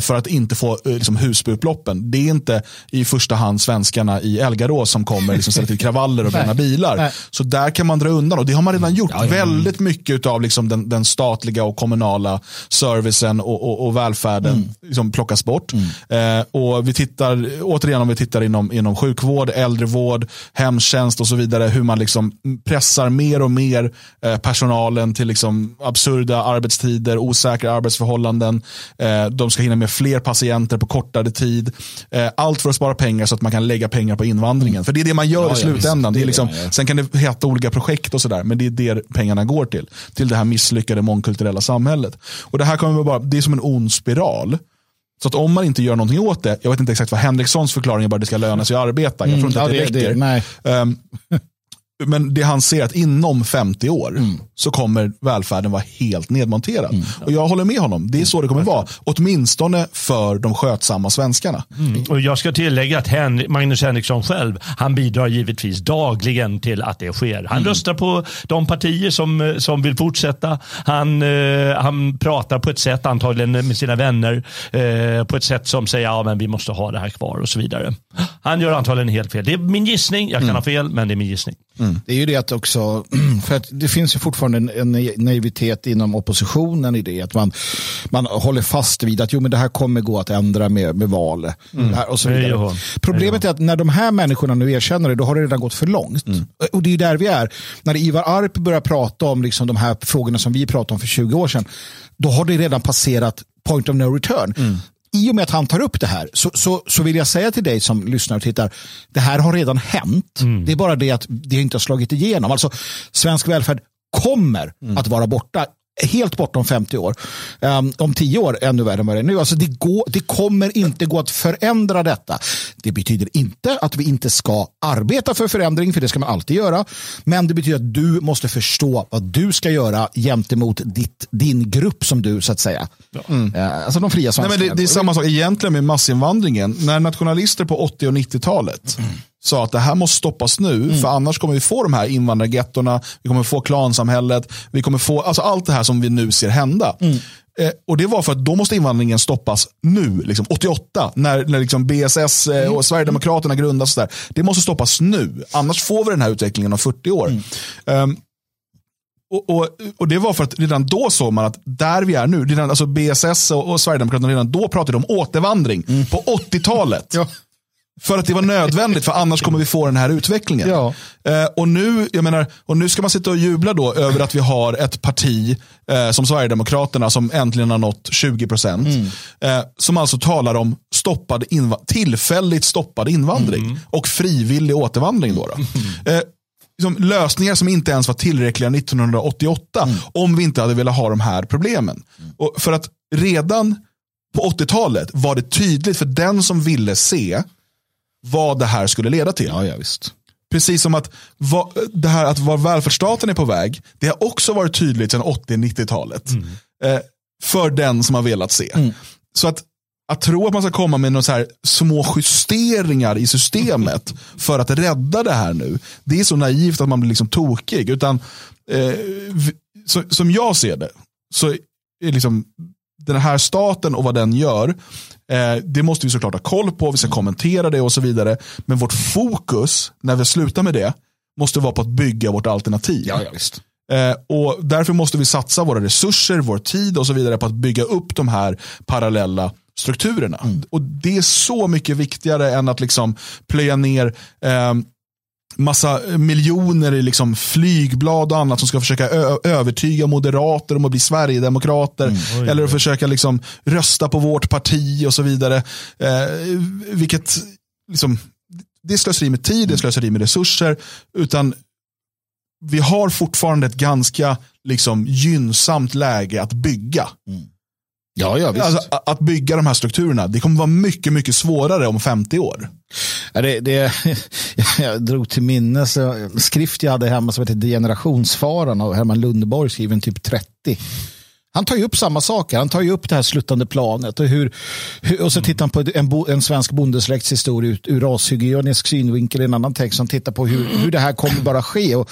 För att inte få eh, liksom, husbupploppen. Det är inte i första hand svenskarna i Elgarås som kommer liksom, ställa till kravaller och bränna bilar. Nej. Så där kan man dra undan och det har man redan gjort. Väldigt mycket av liksom, den, den statliga och kommunala servicen och, och, och välfärden liksom, plockas bort. Eh, och vi tittar, återigen om vi tittar inom, inom sjukvård, äldrevård, hemtjänst och så vidare, hur man liksom pressar mer och mer eh, personalen till liksom absurda arbetstider, osäkra arbetsförhållanden. Eh, de ska hinna med fler patienter på kortare tid. Eh, allt för att spara pengar så att man kan lägga pengar på invandringen. För det är det man gör Ja, i slutändan. det är liksom, sen kan det heta olika projekt och sådär, men det är det pengarna går till. Till det här misslyckade mångkulturella samhället. Och det här kommer bara, det är som en ond spiral. Så att om man inte gör någonting åt det, jag vet inte exakt vad Henrikssons förklaring är, bara det ska löna sig att arbeta. Jag tror inte Ja, att det, det- räcker. det-. Ehm, men det han ser att inom 50 år Mm. Så kommer välfärden vara helt nedmonterad. Och jag håller med honom, det är så det kommer vara. Åtminstone för de skötsamma svenskarna. Och jag ska tillägga att Hen Magnus Henriksson själv, han bidrar givetvis dagligen till att det sker. Han röstar på de partier som, eh, som vill fortsätta. Han, eh, han pratar på ett sätt, antagligen med sina vänner, eh, på ett sätt som säger ja men vi måste ha det här kvar och så vidare. Han gör antagligen helt fel. Det är min gissning, jag kan ha fel, men det är min gissning. Det är ju det att också, för att det finns ju fortfarande en, en naivitet inom oppositionen i det. Att man, man håller fast vid att jo, men det här kommer gå att ändra med, med val. Det här och så vidare. Problemet är att när de här människorna nu erkänner det, då har det redan gått för långt. Och det är där vi är. När Ivar Arp börjar prata om liksom de här frågorna som vi pratade om för 20 år sedan, då har det redan passerat point of no return. I och med att han tar upp det här så, så, så vill jag säga till dig som lyssnar och tittar, det här har redan hänt. Det är bara det att det inte har slagit igenom. Alltså, svensk välfärd kommer att vara borta helt borta om 50 år. Um, om 10 år ännu värre än vad det är nu. Alltså det, går, det kommer inte gå att förändra detta. Det betyder inte att vi inte ska arbeta för förändring, för det ska man alltid göra. Men det betyder att du måste förstå vad du ska göra gentemot ditt, din grupp som du, så att säga. Uh, alltså de fria Nej, svenskarna. men det, det är samma sak egentligen med massinvandringen. När nationalister på 80 och 90-talet sa att det här måste stoppas nu, för annars kommer vi få de här invandrargettona, vi kommer få klansamhället, vi kommer få alltså allt det här som vi nu ser hända. Eh, och det var för att då måste invandringen stoppas nu, liksom 88, när, när liksom BSS eh, och Sverigedemokraterna grundas. Där. Det måste stoppas nu, annars får vi den här utvecklingen om 40 år. Ehm, och, och, och det var för att redan då såg man att där vi är nu, redan, alltså BSS och, och Sverigedemokraterna redan då pratade om återvandring på 80-talet. Ja. För att det var nödvändigt, för annars kommer vi få den här utvecklingen. Ja. Eh, och, nu, jag menar, och nu ska man sitta och jubla då över att vi har ett parti eh, som Sverigedemokraterna som äntligen har nått 20 procent. Eh, som alltså talar om stoppad tillfälligt stoppad invandring och frivillig återvandring. Då, då. Eh, liksom lösningar som inte ens var tillräckliga 1988 om vi inte hade velat ha de här problemen. Och för att redan på 80-talet var det tydligt för den som ville se vad det här skulle leda till. Ja, ja, visst. Precis som att va, det här att var välfärdsstaten är på väg, det har också varit tydligt sedan 80-90-talet. Eh, för den som har velat se. Så att, att tro att man ska komma med några så här små justeringar i systemet för att rädda det här nu, det är så naivt att man blir liksom tokig. Utan, eh, vi- så, som jag ser det, så är liksom den här staten och vad den gör, eh, det måste vi såklart ha koll på, vi ska kommentera det och så vidare. Men vårt fokus, när vi slutar med det, måste vara på att bygga vårt alternativ. Ja, ja, visst. Eh, och därför måste vi satsa våra resurser, vår tid och så vidare på att bygga upp de här parallella strukturerna. Och det är så mycket viktigare än att liksom plöja ner eh, massa miljoner i liksom flygblad och annat som ska försöka övertyga moderater om att bli Sverigedemokrater. eller att försöka liksom rösta på vårt parti och så vidare. Eh, vilket liksom, det är slöseri med tid, det är slöseri med resurser. Utan vi har fortfarande ett ganska liksom, gynnsamt läge att bygga. Ja, ja, visst. Alltså, att bygga de här strukturerna, det kommer vara mycket, mycket svårare om 50 år. Det, det, jag drog till minnes en skrift jag hade hemma som heter Generationsfaran av Herman Lundborg skriven typ 30. Han tar ju upp samma saker. Han tar ju upp det här sluttande planet. Och, hur, hur, och så tittar han på en, bo, en svensk bondesläkts historia ut, ur rashygienisk synvinkel i en annan text. Han tittar på hur, hur det här kommer bara ske. Och,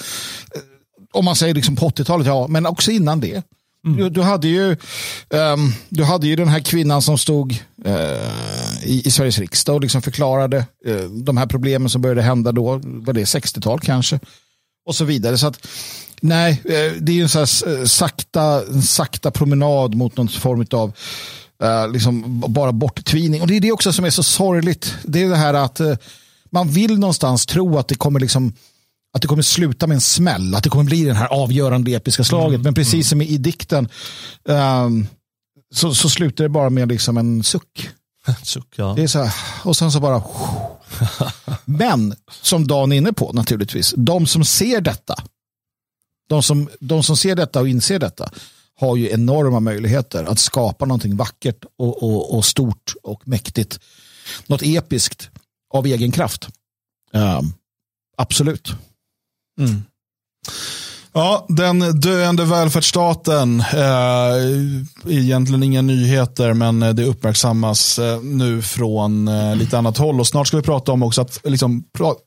eh, om man säger liksom på 80-talet, ja, men också innan det. Mm. Du, du, hade ju, um, du hade ju den här kvinnan som stod uh, i, i, Sveriges riksdag och liksom förklarade uh, de här problemen som började hända då, var det 60-tal kanske, och så vidare. Så att, nej, uh, det är ju en så här sakta, en sakta promenad mot någon form av liksom bara borttvining. Och det är det också som är så sorgligt. Det är det här att man vill någonstans tro att det kommer liksom att det kommer sluta med en smäll, att det kommer bli det här avgörande episka slaget. Mm. Men precis mm. som i dikten um, så, så slutar det bara med liksom en suck. suck ja. Det är så här, och sen så bara... Men som Dan är inne på naturligtvis, de som ser detta, de som, de som ser detta och inser detta har ju enorma möjligheter att skapa någonting vackert och, och, och stort och mäktigt. Något episkt av egen kraft. Um, absolut. Mm. Ja, den döende välfärdsstaten. Eh, egentligen inga nyheter, men det uppmärksammas eh, nu från eh, lite annat håll. Och Snart ska vi prata om också att liksom,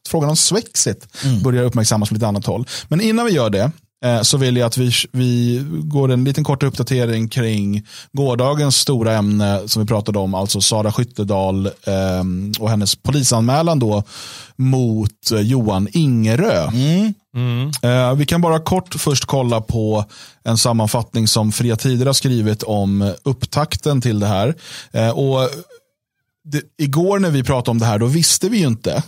frågan om Swexit mm. börjar uppmärksammas från lite annat håll. Men innan vi gör det Eh, så vill jag att vi, vi går en liten kort uppdatering kring gårdagens stora ämne som vi pratade om, alltså Sara Skyttedal eh, och hennes polisanmälan då mot eh, Johan Ingerö. Mm. Mm. Eh, vi kan bara kort först kolla på en sammanfattning som Fria Tider har skrivit om upptakten till det här. Eh, och det, igår när vi pratade om det här, då visste vi ju inte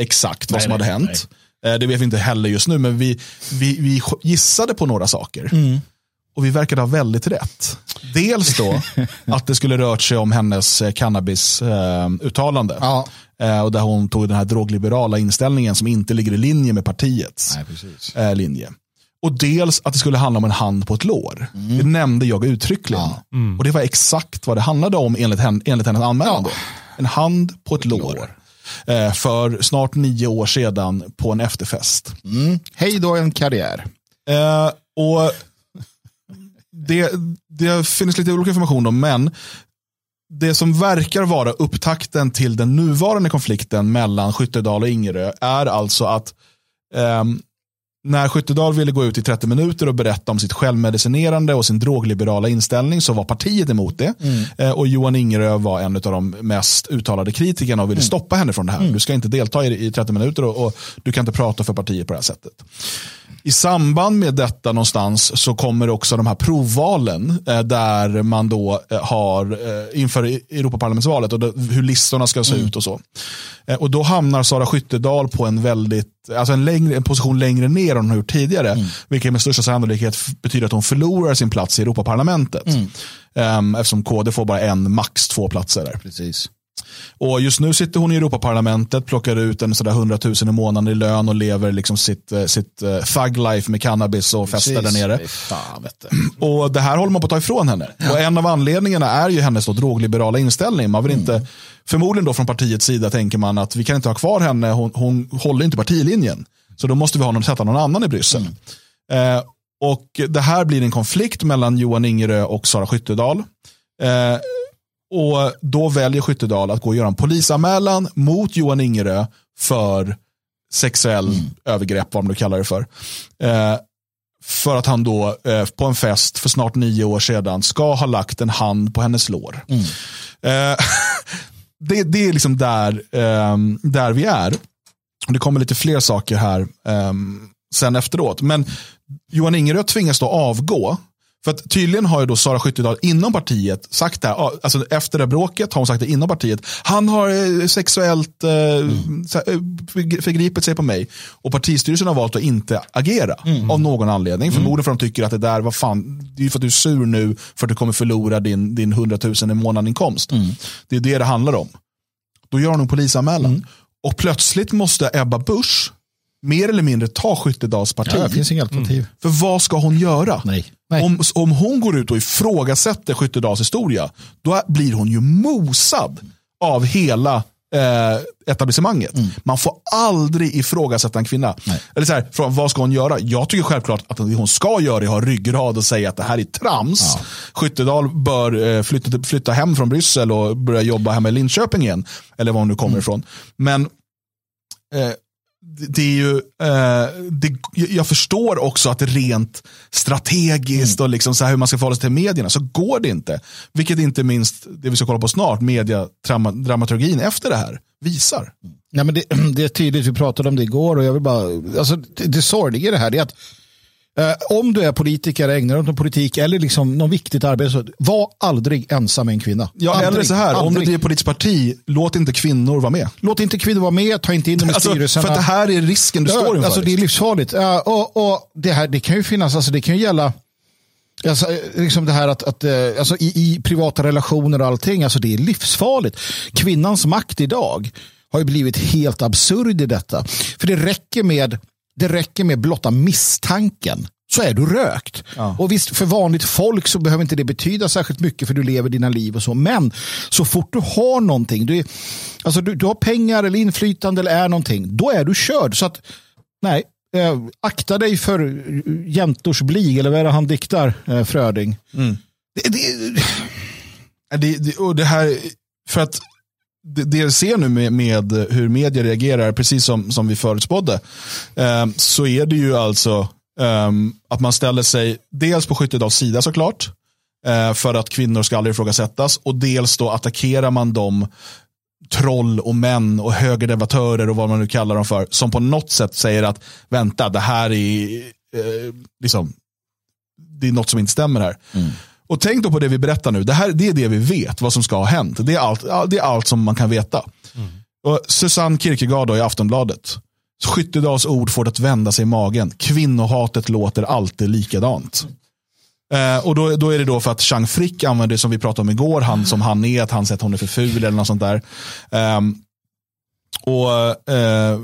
exakt vad nej, som hade nej, hänt. Nej. Eh, det vet vi inte heller just nu, men vi, vi, vi gissade på några saker. Mm. Och vi verkade ha väldigt rätt. Dels då att det skulle rört sig om hennes eh, cannabisuttalande. Ja. Eh, och där hon tog den här drogliberala inställningen som inte ligger i linje med partiets Nej, eh, linje. Och dels att det skulle handla om en hand på ett lår. Mm. Det nämnde jag uttryckligen. Ja. Mm. Och det var exakt vad det handlade om enligt, henne, enligt hennes anmälan. Ja. En hand på ett, ett lår. lår. Eh, för snart nio år sedan på en efterfest. Mm. Hej då en karriär. Eh, och det, det finns lite olika information om, men det som verkar vara upptakten till den nuvarande konflikten mellan Skyttedal och Ingerö är alltså att um, när Skyttedal ville gå ut i 30 minuter och berätta om sitt självmedicinerande och sin drogliberala inställning så var partiet emot det. Mm. Eh, och Johan Ingerö var en av de mest uttalade kritikerna och ville mm. stoppa henne från det här. Mm. Du ska inte delta i, i 30 minuter och, och, du kan inte prata för partiet på det här sättet. I samband med detta någonstans så kommer också de här provvalen eh, där man då eh, har eh, inför Europaparlamentsvalet och hur listorna ska se mm. ut och så. Och då hamnar Sara Skyttedal på en väldigt, alltså en, längre, en position längre ner än hon har gjort tidigare. Mm. Vilket med största sannolikhet betyder att hon förlorar sin plats i Europaparlamentet. Mm. Um, eftersom KD får bara en, max två platser där. Precis. Och just nu sitter hon i Europaparlamentet, plockar ut en sådär 100 000 i månaden i lön och lever liksom sitt, eh, sitt thug life med cannabis och Precis. festar där nere. Fan, och det här håller man på att ta ifrån henne. Ja. Och en av anledningarna är ju hennes då drogliberala inställning. Man vill mm. inte, förmodligen då från partiets sida tänker man att vi kan inte ha kvar henne, hon, hon håller inte partilinjen. Så då måste vi ha någon, sätta någon annan i Bryssel. Mm. Eh, och det här blir en konflikt mellan Johan Ingerö och Sara Skyttedal. Eh, och då väljer Skyttedal att gå och göra en polisanmälan mot Johan Ingerö för sexuell mm. övergrepp, vad man nu kallar det för. Eh, för att han då eh, på en fest för snart nio år sedan ska ha lagt en hand på hennes lår. Mm. Eh, det, det, är liksom där, ehm, där vi är. Det kommer lite fler saker här ehm, sen efteråt. Men Johan Ingerö tvingas då avgå för att tydligen har ju då Sara Skyttedal inom partiet sagt det här, alltså efter det bråket har hon sagt det inom partiet. Han har eh, sexuellt eh, mm. förgripit sig på mig. Och partistyrelsen har valt att inte agera mm. av någon anledning. Mm. Förmodligen för att de tycker att det där, vad fan, det är för att du är sur nu för att du kommer förlora din, din 100 000 i månaden inkomst. Mm. Det är det det handlar om. Då gör hon en polisanmälan. Mm. Och plötsligt måste Ebba Busch mer eller mindre ta Skyttedals parti. Ja, det finns inga alternativ. Mm. För vad ska hon göra? Nej. Nej. Om, om hon går ut och ifrågasätter Skyttedals historia, då blir hon ju mosad av hela eh, etablissemanget. Man får aldrig ifrågasätta en kvinna. Eller så här, från, vad ska hon göra? Jag tycker självklart att det hon ska göra är att ha ryggrad och säga att det här är trams. Skyttedal bör eh, flytta, flytta hem från Bryssel och börja jobba hemma i Linköping igen. Eller var hon nu kommer ifrån. Men eh, det- är ju, eh, det, jag förstår också att rent strategiskt och liksom så här hur man ska förhålla sig till medierna så går det inte. Vilket inte minst det vi ska kolla på snart, mediedramaturgin efter det här, visar. Nej, men det, det är tydligt, vi pratade om det igår och jag vill bara, alltså, det, det sorgliga i det här är att eh, om du är politiker, ägnar dig åt politik eller liksom något viktigt arbete, så var aldrig ensam med en kvinna. Ja, aldrig, eller så här, om du aldrig. driver politiskt parti, låt inte kvinnor vara med. Låt inte kvinnor vara med, ta inte in dem i Alltså, för styrelserna. att det här är risken du står inför. Alltså, det är livsfarligt. Ja, och, och det, här, det kan ju finnas, alltså, det kan ju gälla Alltså, liksom det här att, att eh, alltså, i, i privata relationer och allting, alltså det är livsfarligt. Kvinnans makt idag har ju blivit helt absurd i detta. För det räcker med, det räcker med blotta misstanken så är du rökt. Och visst, för vanligt folk så behöver inte det betyda särskilt mycket för du lever dina liv och så. Men så fort du har någonting, du, är- alltså du, du har pengar eller inflytande eller är någonting, då är du körd. Så att, nej, eh, akta dig för eh, jämtors blig, eller vad är det han diktar, eh, Fröding? Det, det, Det, det, och det här, för att det, det ser nu med, med hur media reagerar, precis som, som vi förutspådde, eh, så är det ju alltså eh, att man ställer sig dels på Skyttedals sida såklart, eh, för att kvinnor ska aldrig ifrågasättas, och dels då attackerar man de troll och män och högerdebattörer och vad man nu kallar dem för, som på något sätt säger att vänta, det här är eh, liksom, det är något som inte stämmer här. Mm. Och tänk då på det vi berättar nu. Det, här, det är det vi vet, vad som ska ha hänt. Det är allt, det är allt som man kan veta. Och Susanne Kierkegaard då i Aftonbladet. Skyttedals ord får det att vända sig i magen. Kvinnohatet låter alltid likadant. Eh, och då, då är det då för att Chang Frick använder det som vi pratade om igår, han som han är, att han säger att hon är för ful eller något sånt där. Ehm, och eh,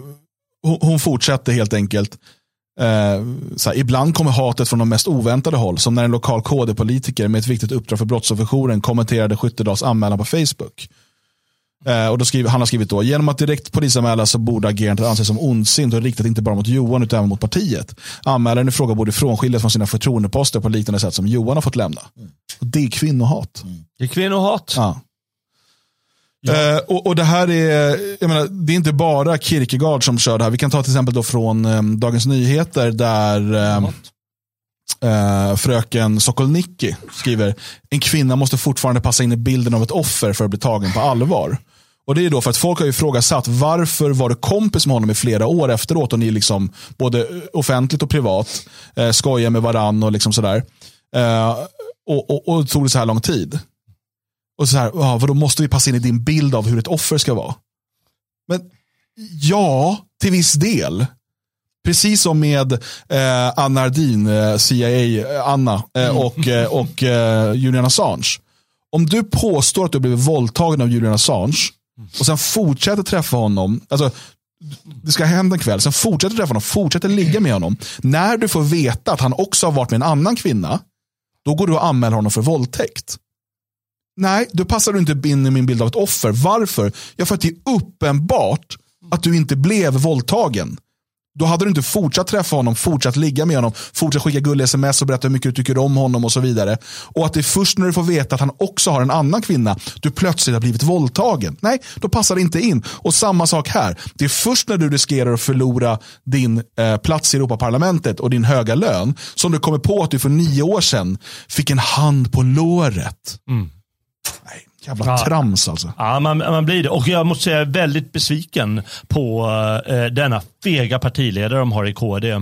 hon, hon fortsätter helt enkelt. Eh, så här, ibland kommer hatet från de mest oväntade håll, som när en lokal KD-politiker med ett viktigt uppdrag för brottsofferjouren kommenterade Skyttedals anmälan på Facebook. Eh, och då skriver, han har skrivit då, genom att direkt polisanmäla så borde agerandet anses som ondsint och riktat inte bara mot Johan utan även mot partiet. Anmälaren i fråga borde frånskiljas från sina förtroendeposter på liknande sätt som Johan har fått lämna. Och det är kvinnohat. Det är kvinnohat. Ja. Eh, och, och det här är, jag menar, det är inte bara Kierkegaard som kör det här. Vi kan ta till exempel då från eh, Dagens Nyheter där eh, eh, fröken Sokolnicki skriver en kvinna måste fortfarande passa in i bilden av ett offer för att bli tagen på allvar. Och det är då för att folk har ju ifrågasatt varför var du kompis med honom i flera år efteråt och ni liksom både offentligt och privat eh, skojar med varann och liksom sådär. Eh, och, och, och tog det så här lång tid. Och så här, ja, måste vi passa in i din bild av hur ett offer ska vara? Men ja, till viss del. Precis som med eh, Anna Ardin, eh, CIA-Anna eh, och, eh, och eh, Julian Assange. Om du påstår att du blivit våldtagen av Julian Assange och sen fortsätter träffa honom, alltså det ska hända en kväll, sen fortsätter träffa honom, fortsätter ligga med honom. När du får veta att han också har varit med en annan kvinna, då går du och anmäler honom för våldtäkt. Nej, då passar du inte in i min bild av ett offer. Varför? Ja, för att det är uppenbart att du inte blev våldtagen. Då hade du inte fortsatt träffa honom, fortsatt ligga med honom, fortsatt skicka gulliga sms och berätta hur mycket du tycker om honom och så vidare. Och att det är först när du får veta att han också har en annan kvinna, du plötsligt har blivit våldtagen. Nej, då passar det inte in. Och samma sak här. Det är först när du riskerar att förlora din eh, plats i Europaparlamentet och din höga lön som du kommer på att du för nio år sedan fick en hand på låret. Mm jävla Ja. trams alltså. Ja, man, man blir det. Och jag måste säga, väldigt besviken på eh, denna fega partiledare de har i KD.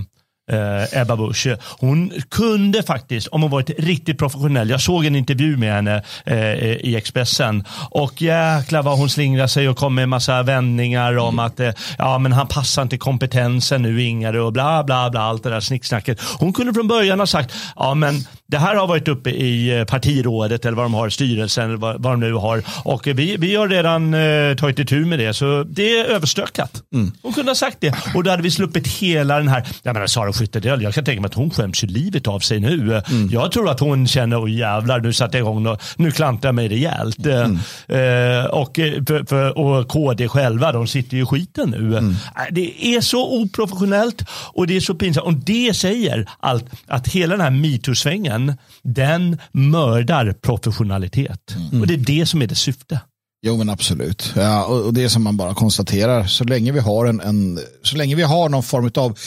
Eh, Ebba Busch. Hon kunde faktiskt, om hon varit riktigt professionell, jag såg en intervju med henne eh, i Expressen och jäklar vad hon slingrar sig och kom med massa vändningar om att eh, ja, men han passar inte kompetensen nu Ingare och bla bla bla allt det där snicksnacket. Hon kunde från början ha sagt ja men det här har varit uppe i eh, partirådet eller vad de har, styrelsen eller vad, vad de nu har. Och vi, vi har redan eh, tagit itu med det, så det är överstökat. Mm. Hon kunde ha sagt det. Och då hade vi sluppit hela den här, jag menar Sara Skyttedal, jag kan tänka mig att hon skäms ju livet av sig nu. Mm. Jag tror att hon känner, åh jävlar, nu satte jag igång, och, nu klantar jag mig rejält. Mm. Eh, och, eh, för, för, och KD själva, de sitter ju i skiten nu. Mm. Eh, Det är så oprofessionellt och det är så pinsamt. Och det säger allt, att hela den här metoo-svängen, den mördar professionalitet. Mm. Och det är det som är dess syfte. Jo men absolut. Ja, och det är som man bara konstaterar. Så länge vi har en, en så länge vi har någon form av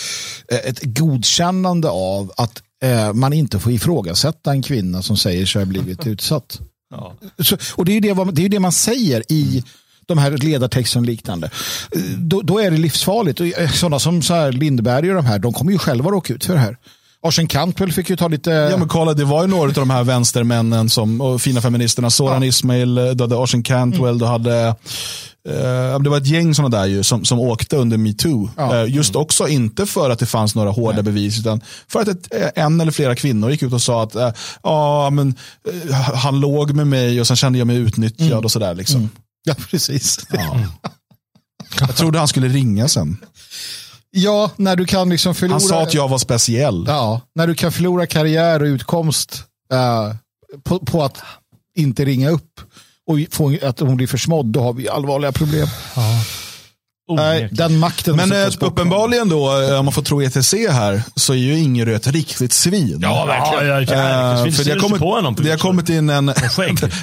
eh, ett godkännande av att eh, man inte får ifrågasätta en kvinna som säger sig ha blivit utsatt. Ja. Så, och det är ju det, det, är det man säger i de här ledartexterna och liknande. Eh, Då, då är det livsfarligt. Och eh, sådana som så här Lindberg och de här, de kommer ju själva råka ut för det här. Arsen Cantwell fick ju ta lite... Ja men kolla, det var ju några av de här vänstermännen som, och fina feministerna. Soran Ismail, du hade Ocean Cantwell, du hade eh, det var ett gäng sådana där ju, som, som åkte under metoo. Ja. Eh, just också inte för att det fanns några hårda bevis utan för att ett, eh, en eller flera kvinnor gick ut och sa att eh, ja, men, eh, han låg med mig och sen kände jag mig utnyttjad och sådär. Liksom. Ja, precis. Ja. Jag trodde han skulle ringa sen. Ja, när du kan liksom förlora... Han sa att jag var speciell. Ja, när du kan förlora karriär och utkomst eh, på, på att inte ringa upp och få att hon blir försmådd, då har vi allvarliga problem. Nej, Onekligen. den makten Men eh, uppenbarligen då, eh, om man får tro ETC här, så är ju Ingerö ett riktigt svin. Ja, verkligen. Ja, ja, Eh, ja. för det har kommit, på det har kommit in en,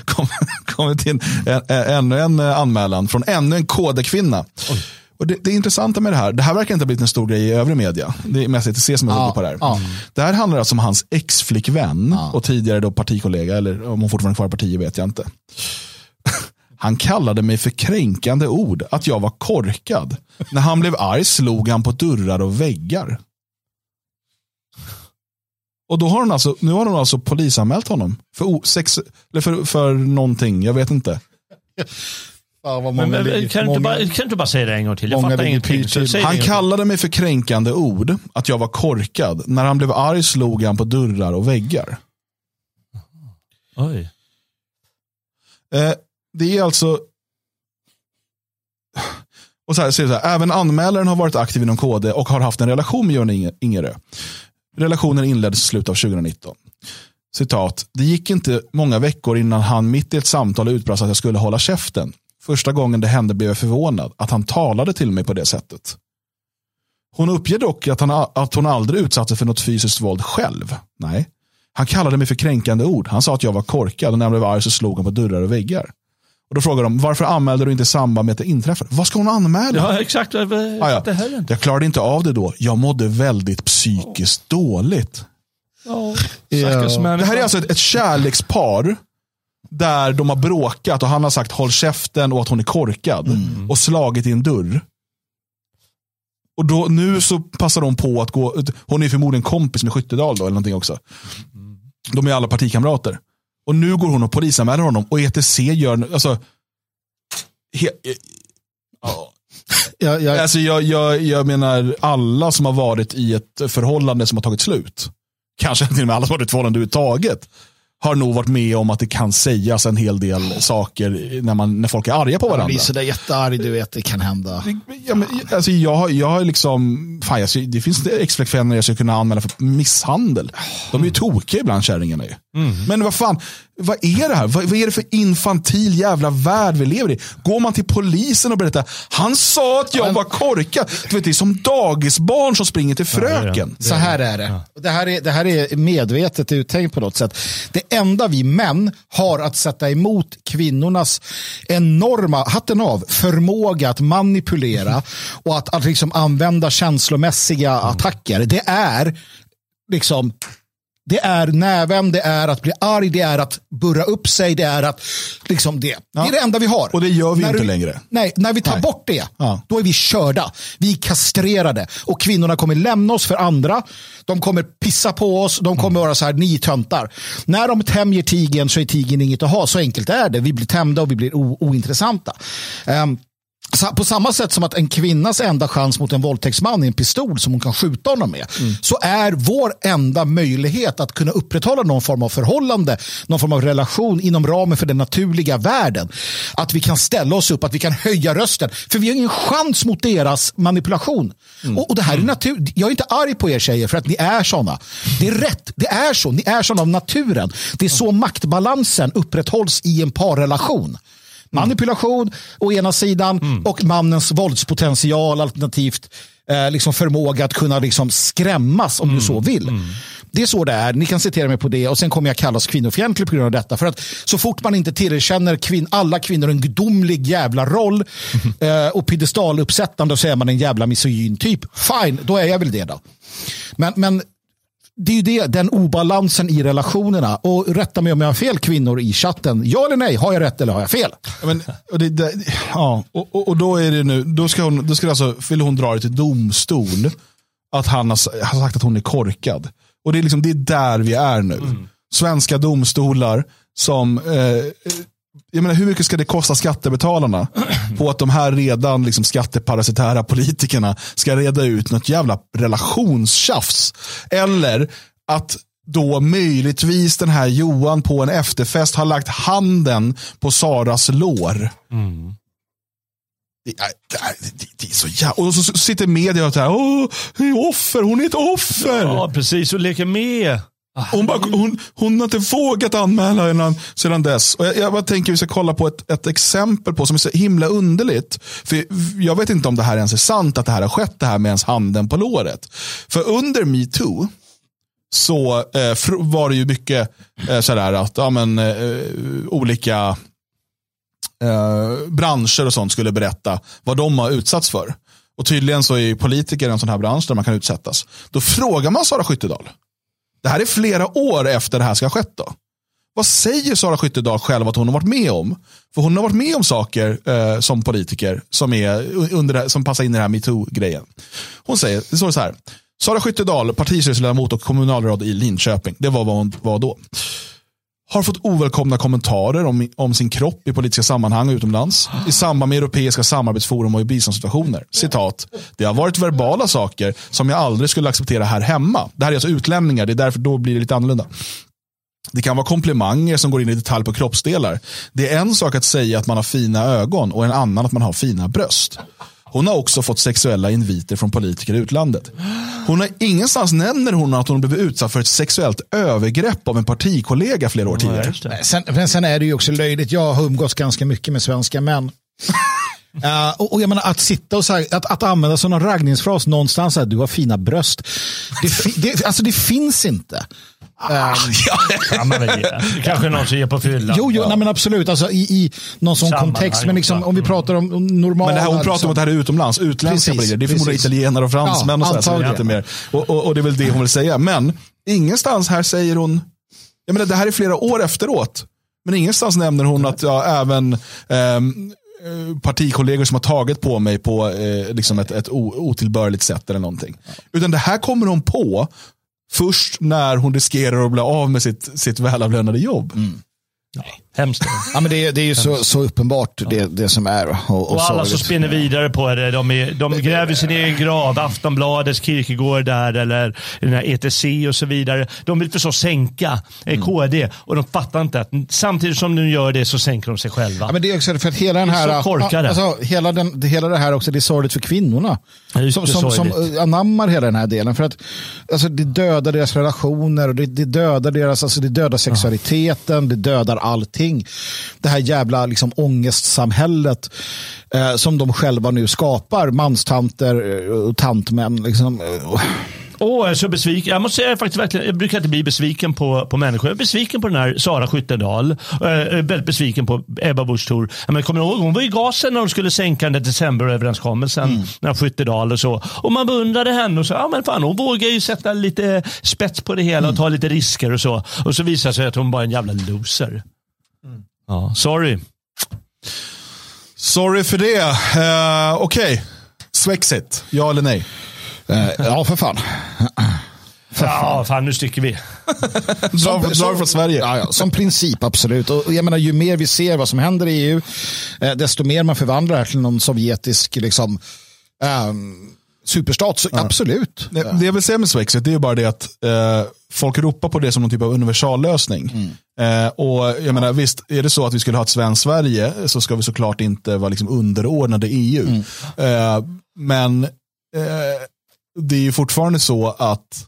kommit in en, en, ännu en eh, anmälan från ännu en kodekvinna. Och det, det intressanta med det här, det här verkar inte ha blivit en stor grej i övrig media. Det är mest ETC som är Ja, på det här. ja. Det här handlar alltså om hans ex-flickvän och tidigare då partikollega, eller om hon fortfarande är kvar i partiet vet jag inte. Han kallade mig för kränkande ord, att jag var korkad. När han blev arg slog han på dörrar och väggar. Och då har hon alltså, nu har hon alltså polisanmält honom för, sex, eller för, för någonting, jag vet inte. Ja, vad Men, många men, ligger- kan, du många- bara, kan du inte bara säga det en gång till? Jag fattar ingenting. Han kallade mig för kränkande ord, att jag var korkad. När han blev arg slog han på dörrar och väggar. Oj. Eh, det är alltså... Och så här, så här, även anmälaren har varit aktiv inom KD och har haft en relation med Inge- Ingerö. Relationen inleddes i slutet av 2019. Citat, det gick inte många veckor innan han mitt i ett samtal utbrast att jag skulle hålla käften. Första gången det hände blev jag förvånad att han talade till mig på det sättet. Hon uppger dock att, han, att hon aldrig utsatt sig för något fysiskt våld själv. Nej. Han kallade mig för kränkande ord. Han sa att jag var korkad och när han blev arg så slog han på dörrar och väggar. Och då frågar de, varför anmälde du inte i samband med att det inträffade? Vad ska hon anmäla? Ja, exakt. Jag Ah, ja. Jag klarade inte av det då. Jag mådde väldigt psykiskt dåligt. Ja, stackars Ja. människa. Det här är alltså ett, ett kärlekspar där de har bråkat och han har sagt håll käften och att hon är korkad och slagit i en dörr. Och då, nu så passar de på att gå, hon är förmodligen kompis med Skyttedal då eller någonting också. De är alla partikamrater. Och nu går hon och polisanmäler honom och ETC gör, alltså, he, ja. Jag, jag, Alltså jag, jag, jag menar alla som har varit i ett förhållande som har tagit slut. Kanske till och med alla som har varit i ett förhållande överhuvudtaget. Har nog varit med om att det kan sägas en hel del saker när, man, när folk är arga på jag varandra. blir sådär jättearg, du vet, det kan hända. Ja, men, alltså, jag, jag har liksom, fan, jag, det finns ex-flickvänner jag skulle kunna anmäla för misshandel. De är ju tokiga ibland kärringarna ju. Men vad fan, vad är det här? Vad, vad är det för infantil jävla värld vi lever i? Går man till polisen och berättar, han sa att jag var korkad. Du vet, det är som dagisbarn som springer till fröken. Så här är det. Det, här är, det här är medvetet uttänkt på något sätt. Det enda vi män har att sätta emot kvinnornas enorma, hatten av, förmåga att manipulera och att, att liksom använda känslomässiga attacker, det är liksom det är näven, det är att bli arg, det är att burra upp sig, det är att liksom det. Det är det enda vi har. Och det gör vi När inte du- längre. Nej, när vi tar Nej. bort det, Ja. då är vi körda. Vi är kastrerade och kvinnorna kommer lämna oss för andra. De kommer pissa på oss, de kommer vara så här, ni töntar. När de tämjer tigen så är tigen inget att ha, så enkelt är det. Vi blir tämjda och vi blir ointressanta. Sa- På samma sätt som att en kvinnas enda chans mot en våldtäktsman är en pistol som hon kan skjuta honom med. Så är vår enda möjlighet att kunna upprätthålla någon form av förhållande, någon form av relation inom ramen för den naturliga världen. Att vi kan ställa oss upp, att vi kan höja rösten. För vi har ingen chans mot deras manipulation. Och, och det här är natur. Jag är inte arg på er tjejer för att ni är såna. Det är rätt, det är så. Ni är såna av naturen. Det är så maktbalansen upprätthålls i en parrelation. Manipulation å ena sidan och mannens våldspotential alternativt eh, liksom förmåga att kunna liksom skrämmas om du så vill. Det är så det är. Ni kan citera mig på det och sen kommer jag kallas kvinnofientlig på grund av detta. För att så fort man inte tillerkänner kvin alla kvinnor en gudomlig jävla roll eh, och piedestaluppsättande så är man en jävla misogyn typ. Fine, då är jag väl det då. Men, men det är ju det, den obalansen i relationerna. Och rätta mig om jag har fel kvinnor i chatten. Ja eller nej, har jag rätt eller har jag fel? Ja, Men, och, det, det, ja, och, och, och då är det nu, då ska hon, då ska alltså, vill hon dra det till domstol. Att han har, har sagt att hon är korkad. Och det är, liksom, det är där vi är nu. Svenska domstolar som, eh, jag menar hur mycket ska det kosta skattebetalarna på att de här redan liksom, skatteparasitära politikerna ska reda ut något jävla relationstjafs. Eller att då möjligtvis den här Johan på en efterfest har lagt handen på Saras lår. Det, det, är, det, det är så jävla... Och så sitter media och så här, åh, hon är offer, hon är ett offer. Ja, precis. Och leker med. Hon, bara, hon, hon har inte vågat anmäla innan, sedan dess. Och jag, jag bara tänker vi ska kolla på ett, ett exempel på som är så himla underligt. För Jag vet inte om det här ens är sant, att det här har skett, det här med ens handen på låret. För under metoo så eh, var det ju mycket eh, sådär att ja, men, eh, olika eh, branscher och sånt skulle berätta vad de har utsatts för. Och tydligen så är politiker en sån här bransch där man kan utsättas. Då frågar man Sara Skyttedal. Det här är flera år efter det här ska ha skett. Då. Vad säger Sara Skyttedal själv att hon har varit med om? För hon har varit med om saker eh, som politiker som, är under som passar in i den här metoo-grejen. Hon säger, det står så här. Sara Skyttedal, partistyrelseledamot och kommunalråd i Linköping. Det var vad hon var då. Har fått ovälkomna kommentarer om, om sin kropp i politiska sammanhang och utomlands. I samband med europeiska samarbetsforum och i biståndssituationer. Citat. Det har varit verbala saker som jag aldrig skulle acceptera här hemma. Det här är alltså utlämningar, det är därför då blir det lite annorlunda. Det kan vara komplimanger som går in i detalj på kroppsdelar. Det är en sak att säga att man har fina ögon och en annan att man har fina bröst. Hon har också fått sexuella inviter från politiker i utlandet. Hon har ingenstans nämner hon att hon blivit utsatt för ett sexuellt övergrepp av en partikollega flera år tidigare. Sen, men sen är det ju också löjligt. Jag har umgåtts ganska mycket med svenska män. Eh, och, och jag menar att sitta och så här, att, att använda någon raggningsfras någonstans, så här, du har fina bröst. Det, fi- det, alltså det finns inte. Kan man väl ge. Kanske någon som ger på fyllan. Jo, jo nej, men absolut. Alltså, i, I någon sån Sammanhang kontext. Men liksom, om vi pratar om normala... Men det här, hon pratar liksom, om att det här är utomlands, utländska Precis, politiker. Det är förmodligen italienare och fransmän Ja, och. Så det är antagligen. lite mer. Och, och, och det är väl det hon vill säga. Men ingenstans här säger hon, jag menar det här är flera år efteråt. Men ingenstans nämner hon att jag även ehm, eh, partikollegor som har tagit på mig på eh, liksom ett, ett otillbörligt sätt eller någonting. Utan det här kommer hon på först när hon riskerar att bli av med sitt, sitt välavlönade jobb. Hemskt. Ja, men det, är- det är ju så, så uppenbart det, det som är. Och, och, Och alla som spinner vidare på det, de, är, de gräver sin egen grav. Aftonbladets Kierkegaard där, eller den här ETC och så vidare. De vill förstås sänka Mm. eh, KD och de fattar inte att samtidigt som de gör det så sänker de sig själva. Ja, men det är också för att hela den här, så korkade. alltså, hela, den, hela det här också, det är sorgligt för kvinnorna. Ja, Som, som, som anammar hela den här delen. För att alltså, det dödar deras relationer, och det, det dödar deras, alltså, det dödar sexualiteten, det dödar allting. Det här jävla liksom, ångestsamhället eh, som de själva nu skapar, manstanter eh, och tantmän. Liksom, Åh, jag är så besviken. Jag måste säga faktiskt verkligen, jag brukar inte bli besviken på, på människor. Jag är besviken på den här Sara Skyttedal. Eh, Jag är väldigt besviken på Ebba Busch Thor. Men Kommer ihåg, hon var i gasen när de skulle sänka den där decemberöverenskommelsen. Mm. När Skyttedal och så. Och man beundrade henne och sa, ja men fan hon vågar ju sätta lite spets på det hela Mm. och ta lite risker och så. Och så visar det sig att hon bara är en jävla loser. Mm. Ja, sorry. Sorry för det. Uh, Okej, Swexit, ja eller nej? eh, ja, för fan. Ja, fan nu sticker vi. Dra, dra från Sverige. Ja, ja, som princip, absolut. Och jag menar, ju mer vi ser vad som händer i EU, eh, desto mer man förvandlar det här till någon sovjetisk liksom, ehm, superstat. Så, Absolut. Det, det jag vill säga med Swexit det är ju bara det att eh, folk ropar på det som någon typ av universallösning. Eh, och jag menar, visst, är det så att vi skulle ha ett svenskt Sverige så ska vi såklart inte vara liksom underordnade EU. Eh, men eh, det är ju fortfarande så att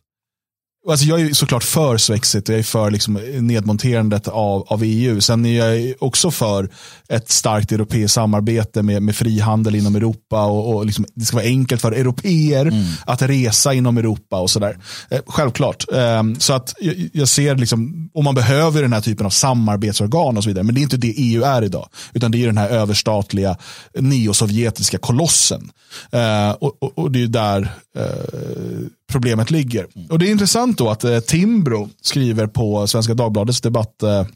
Alltså jag är såklart för Swexit och jag är för liksom nedmonterandet av, av EU. Sen är jag också för ett starkt europeiskt samarbete med, med frihandel inom Europa och, och liksom, det ska vara enkelt för europeer att resa inom Europa och sådär. Eh, självklart. Eh, så att jag, jag ser liksom, om man behöver den här typen av samarbetsorgan och så vidare. Men det är inte det EU är idag. Utan det är den här överstatliga neosovjetiska kolossen. Eh, och, och, och det är där eh, problemet ligger. Och det är intressant då att eh, Timbro skriver på Svenska Dagbladets debatt eh,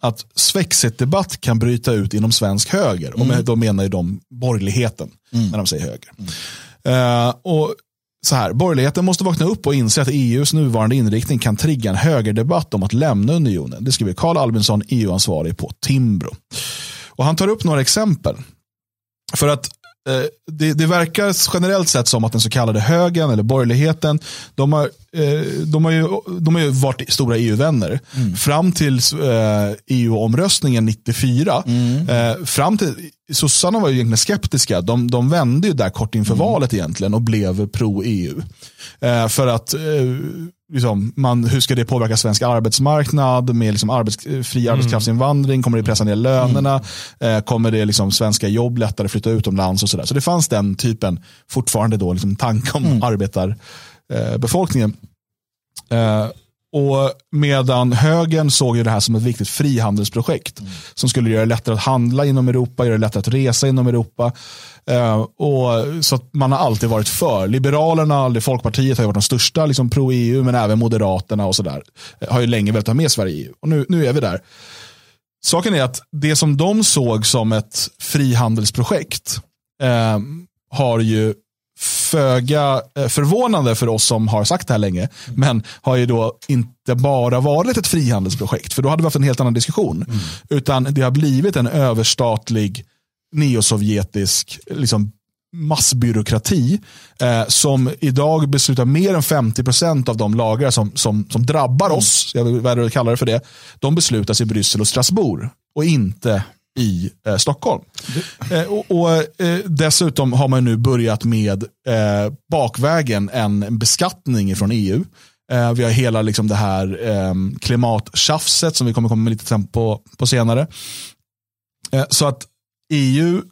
att Svexit-debatt kan bryta ut inom svensk höger. Och med, då menar ju de borgerligheten när de säger höger. Eh, och så här, borgerligheten måste vakna upp och inse att EUs nuvarande inriktning kan trigga en högerdebatt om att lämna unionen. Det skriver Carl Albinsson, EU-ansvarig på Timbro. Och han tar upp några exempel. För att det, det verkar generellt sett som att den så kallade högern eller borgerligheten, de har, eh, de har, ju, de har ju varit stora EU-vänner. Fram till eh, EU-omröstningen 94, eh, fram till, sossarna var ju egentligen skeptiska. De, de vände ju där kort inför valet egentligen och blev pro-EU. Eh, för att eh, liksom, man, hur ska det påverka svensk arbetsmarknad med liksom arbets, fri arbetskraftsinvandring? Kommer det pressa ner lönerna? Eh, kommer det liksom svenska jobb lättare flytta utomlands och sådär. Så det fanns den typen, fortfarande då, liksom tanke om arbetarbefolkningen. Eh, och medan högern såg ju det här som ett viktigt frihandelsprojekt som skulle göra det lättare att handla inom Europa, göra det lättare att resa inom Europa. Eh, och så man har alltid varit för. Liberalerna, Folkpartiet har varit de största liksom, pro-EU, men även Moderaterna och sådär. eh, Har ju länge velat ha med Sverige i EU. Och nu, nu är vi där. Saken är att det som de såg som ett frihandelsprojekt eh, har ju föga eh, förvånande för oss som har sagt det här länge, men har ju då inte bara varit ett frihandelsprojekt, för då hade vi haft en helt annan diskussion, utan det har blivit en överstatlig neosovjetisk liksom, massbyråkrati eh, som idag beslutar mer än 50% av de lagar som, som, som drabbar oss, jag vill kallar det för det, de beslutas i Bryssel och Strasbourg och inte i eh, Stockholm. Eh, och, och eh, Dessutom har man nu börjat med eh, bakvägen en beskattning från EU. Eh, vi har hela liksom, det här eh, klimattjafset som vi kommer komma med lite sen på, på senare. Eh, så att EU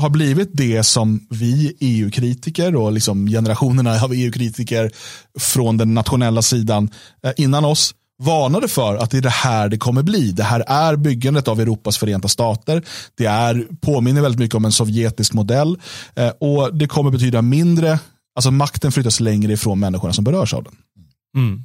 har blivit det som vi EU-kritiker och liksom generationerna av EU-kritiker från den nationella sidan eh, innan oss varnade för att det är det här det kommer bli. Det här är byggandet av Europas förenta stater. Det är, påminner väldigt mycket om en sovjetisk modell eh, och det kommer betyda mindre, alltså makten flyttas längre ifrån människorna som berörs av den. Mm.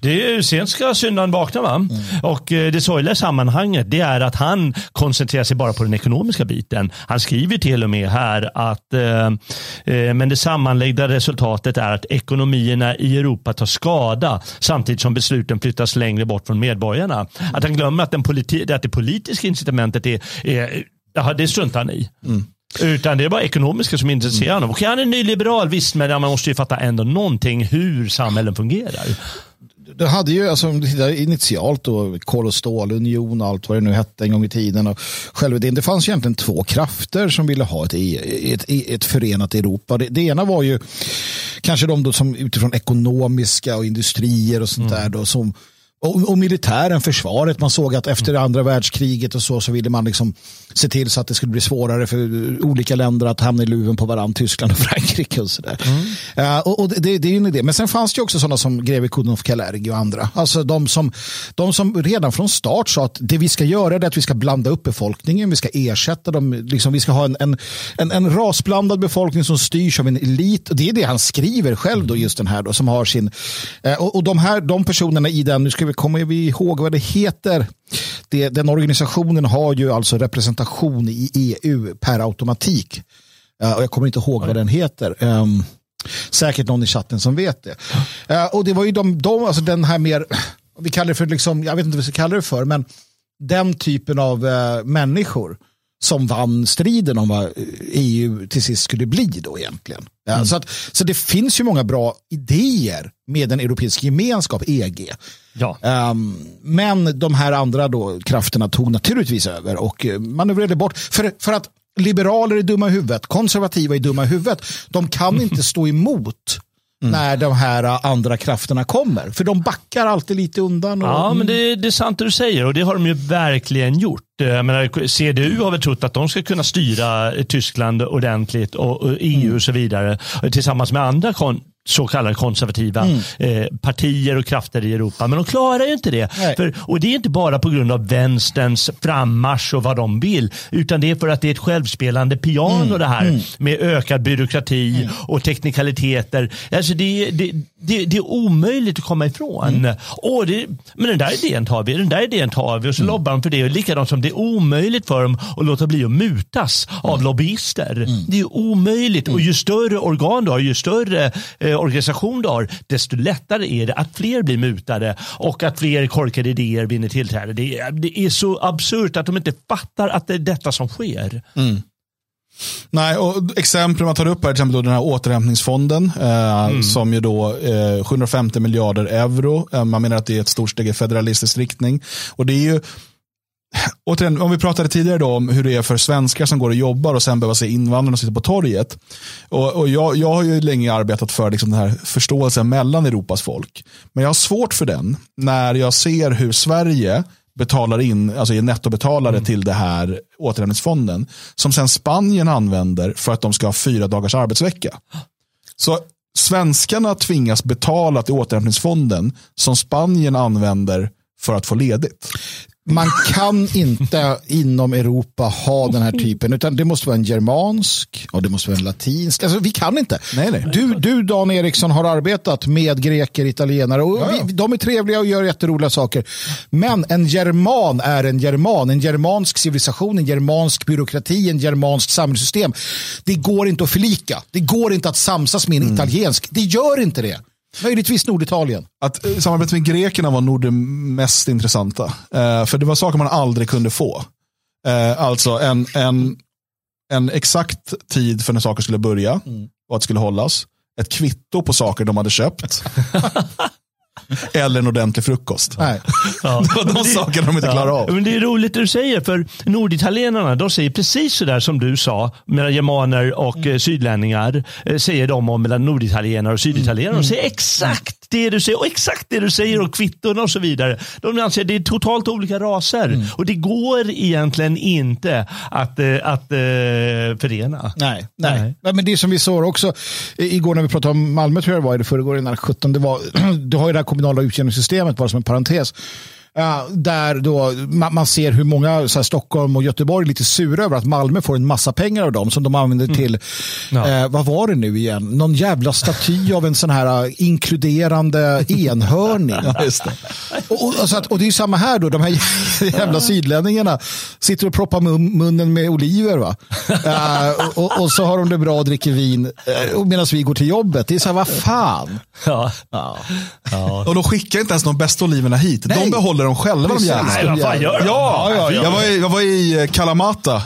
Det är ju sent ska syndaren vakna va? Och eh, det sorgliga i sammanhanget det är att han koncentrerar sig bara på den ekonomiska biten. Han skriver till och med här att eh, eh, men det sammanlagda resultatet är att ekonomierna i Europa tar skada samtidigt som besluten flyttas längre bort från medborgarna. Att han glömmer att, den politi- att det politiska incitamentet är, är ja, det struntar han i. Utan det är bara ekonomiska som intresserar honom. Okej, han är nyliberal, visst, men man måste ju fatta ändå någonting hur samhällen fungerar. Det hade ju alltså, om du tittar initialt då, kol och stålunion och allt vad det nu hette en gång i tiden. Och själva det, det fanns egentligen två krafter som ville ha ett, E- ett, ett förenat Europa. Det, det ena var ju kanske de som utifrån ekonomiska och industrier och sånt där då som och, och militären, försvaret. Man såg att efter andra världskriget och så, så ville man liksom se till så att det skulle bli svårare för olika länder att hamna i luven på varandra, Tyskland och Frankrike och sådär. Uh, och, och det, det är ju en idé. Men sen fanns det ju också sådana som greve Kudnow Kalergi och andra. Alltså de som, de som redan från start sa att det vi ska göra är att vi ska blanda upp befolkningen, vi ska ersätta dem, liksom, vi ska ha en, en, en, en rasblandad befolkning som styrs av en elit. Och det är det han skriver själv då, just den här då, som har sin... Uh, och, och de här, de personerna i den, nu ska vi komma vi ihåg vad det heter. Det, den organisationen har ju alltså representation i EU per automatik. Uh, och jag kommer inte ihåg vad den heter. Um, Säkert någon i chatten som vet det. Eh, och det var ju de, de alltså den här mer, vi kallar det för, liksom, jag vet inte vad vi ska kalla det för, men den typen av eh, människor som vann striden om vad EU till sist skulle bli då egentligen. Mm. så, att, så det finns ju många bra idéer med den europeiska gemenskap, EG. Ja. Ehm, men de här andra då, krafterna tog naturligtvis över och eh, manövrerade bort. För, för att liberaler är dumma i huvudet, konservativa är dumma i huvudet. De kan inte stå emot när de här eh, andra krafterna kommer. För de backar alltid lite undan. Och, Ja, men det, det är sant det du säger och det har de ju verkligen gjort. Eh, Jag menar, CDU har väl trott att de ska kunna styra Tyskland ordentligt och, och EU och så vidare eh, tillsammans med andra så kallade konservativa eh, partier och krafter i Europa. Men de klarar ju inte det. För, och det är inte bara på grund av vänsterns frammarsch och vad de vill, utan det är för att det är ett självspelande piano det här med ökad byråkrati och teknikaliteter. Alltså det, det, det, det är omöjligt att komma ifrån. Åh, det, men den där idén tar vi, den där idén tar vi och så lobbar de för det. Och likadant som det är omöjligt för dem att låta bli att mutas av lobbyister. Det är omöjligt och ju större organ du har, ju större eh, organisation du har, desto lättare är det att fler blir mutade och att fler korkade idéer vinner tillträde. Det det är så absurt att de inte fattar att det är detta som sker. Nej, och exempel man tar upp här, till exempel då den här återhämtningsfonden, eh, som ju då eh, 750 miljarder euro. Eh, man menar att det är ett stort steg i federalistisk riktning. Och det är ju, återigen, om vi pratade tidigare då om hur det är för svenskar som går och jobbar och sen behöver se invandrarna sitta på torget. Och, och jag, jag har ju länge arbetat för liksom den här förståelsen mellan Europas folk. Men jag har svårt för den när jag ser hur Sverige betalar in, alltså är nettobetalare till det här återhämtningsfonden. Som sen Spanien använder för att de ska ha fyra dagars arbetsvecka. Så svenskarna tvingas betala till återhämtningsfonden som Spanien använder för att få ledigt. Man kan inte inom Europa ha den här typen, utan det måste vara en germansk och det måste vara en latinsk. Alltså, vi kan inte. Nej, nej. Du, du, Dan Eriksson, har arbetat med greker, italienare och Ja, ja. Vi, de är trevliga och gör jätteroliga saker. Men en german är en german, en germansk civilisation, en germansk byråkrati, en germansk samhällssystem. Det går inte att förlika. Det går inte att samsas med en italiensk. Det gör inte det. Möjligtvis Norditalien. Att eh, samarbetet med grekerna var nog det mest intressanta. Eh, för det var saker man aldrig kunde få. Eh, alltså en, en, en exakt tid för när saker skulle börja och att det skulle hållas. Ett kvitto på saker de hade köpt. Eller en ordentlig frukost. Nej. Ja. Det var de sakerna de inte klarade av. Men det är roligt det du säger, för norditalienarna de säger precis sådär som du sa, mellan germaner och Mm. sydlänningar, eh, säger de om mellan norditalienare och syditalienare. Mm. De säger exakt det du säger och exakt det du säger och kvitton och så vidare. De anser att det är totalt olika raser Mm. och det går egentligen inte att, eh, att eh, förena. Nej, nej. Nej. nej. Men det som vi såg också igår när vi pratade om Malmö tror jag det var, eller förrgår innan 17, det var, du har ju det här kommunala utjämningssystemet bara som en parentes. Ja, där då man, man ser hur många så här, Stockholm och Göteborg är lite sura över att Malmö får en massa pengar av dem som de använder till, eh, vad var det nu igen, någon jävla staty av en sån här eh, inkluderande enhörning. Ja, just det. Och, och, och, så att, och det är ju samma här då, de här jävla sydlänningarna sitter och proppar mun, munnen med oliver va. Eh, och, och, och så har de det bra och dricker vin uh, medan vi går till jobbet. Det är så här, vad fan. Ja. Och de skickar inte ens de bästa oliverna hit. Nej. De behåller dem själva. De Precis. jävlarna. De? Ja, Ja, ja, ja. Jag, var i, jag var i eh, Kalamata eh,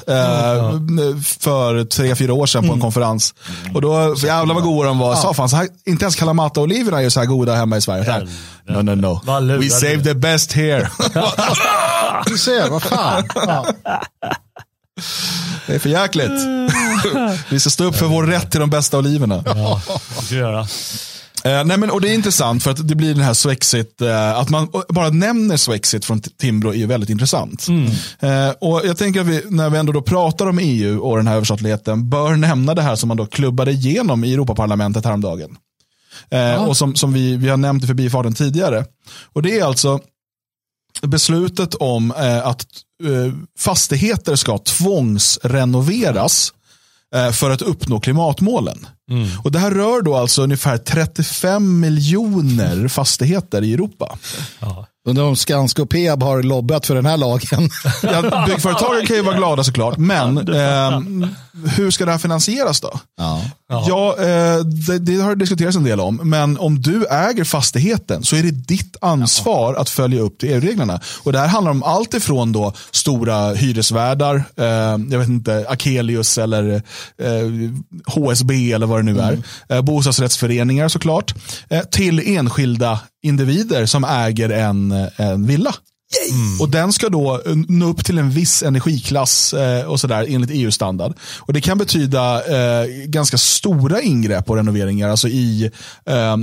för tre, fyra år sedan på en konferens. Och då, jävlar vad goda de var. Sa fan, så här, inte ens Kalamata-oliverna är så här goda hemma i Sverige. Här, no, no, no. Vad lurar We save the best here. Du ser, vad fan. Ja. det är för jäkligt. Vi ska stå upp för vår rätt till de bästa oliverna. vad ska vi göra? Eh, nej men, och det är intressant för att det blir den här Swexit, eh, att man bara nämner Swexit från Timbro är ju väldigt intressant. Eh, och jag tänker att vi, när vi ändå då pratar om EU och den här överstatligheten, bör nämna det här som man då klubbade igenom i Europaparlamentet häromdagen. Eh, Och som, som vi, vi har nämnt i förbifarten tidigare. Och det är alltså beslutet om eh, att eh, fastigheter ska tvångsrenoveras för att uppnå klimatmålen. Och Det här rör då alltså ungefär 35 miljoner fastigheter i Europa. Ja. Undrar om Skanska och Peab har lobbat för den här lagen. Ja, byggföretagen kan ju vara glada såklart, men eh, hur ska det här finansieras då? Ja. Ja, eh, det, det har det diskuterats en del om, men om du äger fastigheten så är det ditt ansvar att följa upp till EU-reglerna. Och det här handlar om allt ifrån då stora hyresvärdar, eh, jag vet inte, Akelius eller eh, HSB eller vad det nu är, eh, bostadsrättsföreningar såklart, eh, till enskilda individer som äger en, en villa. Och den ska då nå upp till en viss energiklass eh, och sådär enligt EU-standard. Och Det kan betyda eh, ganska stora ingrepp och renoveringar, alltså i eh,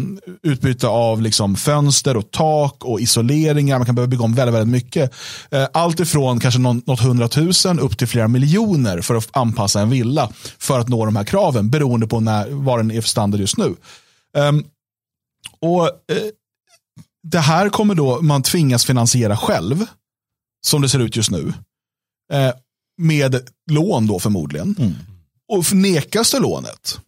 utbyte av liksom fönster och tak och isoleringar. Man kan behöva bygga om väldigt, väldigt mycket. Eh, allt ifrån kanske någon, något hundratusen upp till flera miljoner för att anpassa en villa för att nå de här kraven beroende på när, vad den är för standard just nu. Ehm, och eh, det här kommer då man tvingas finansiera själv, som det ser ut just nu. Eh, med lån då förmodligen. Och nekas du lånet,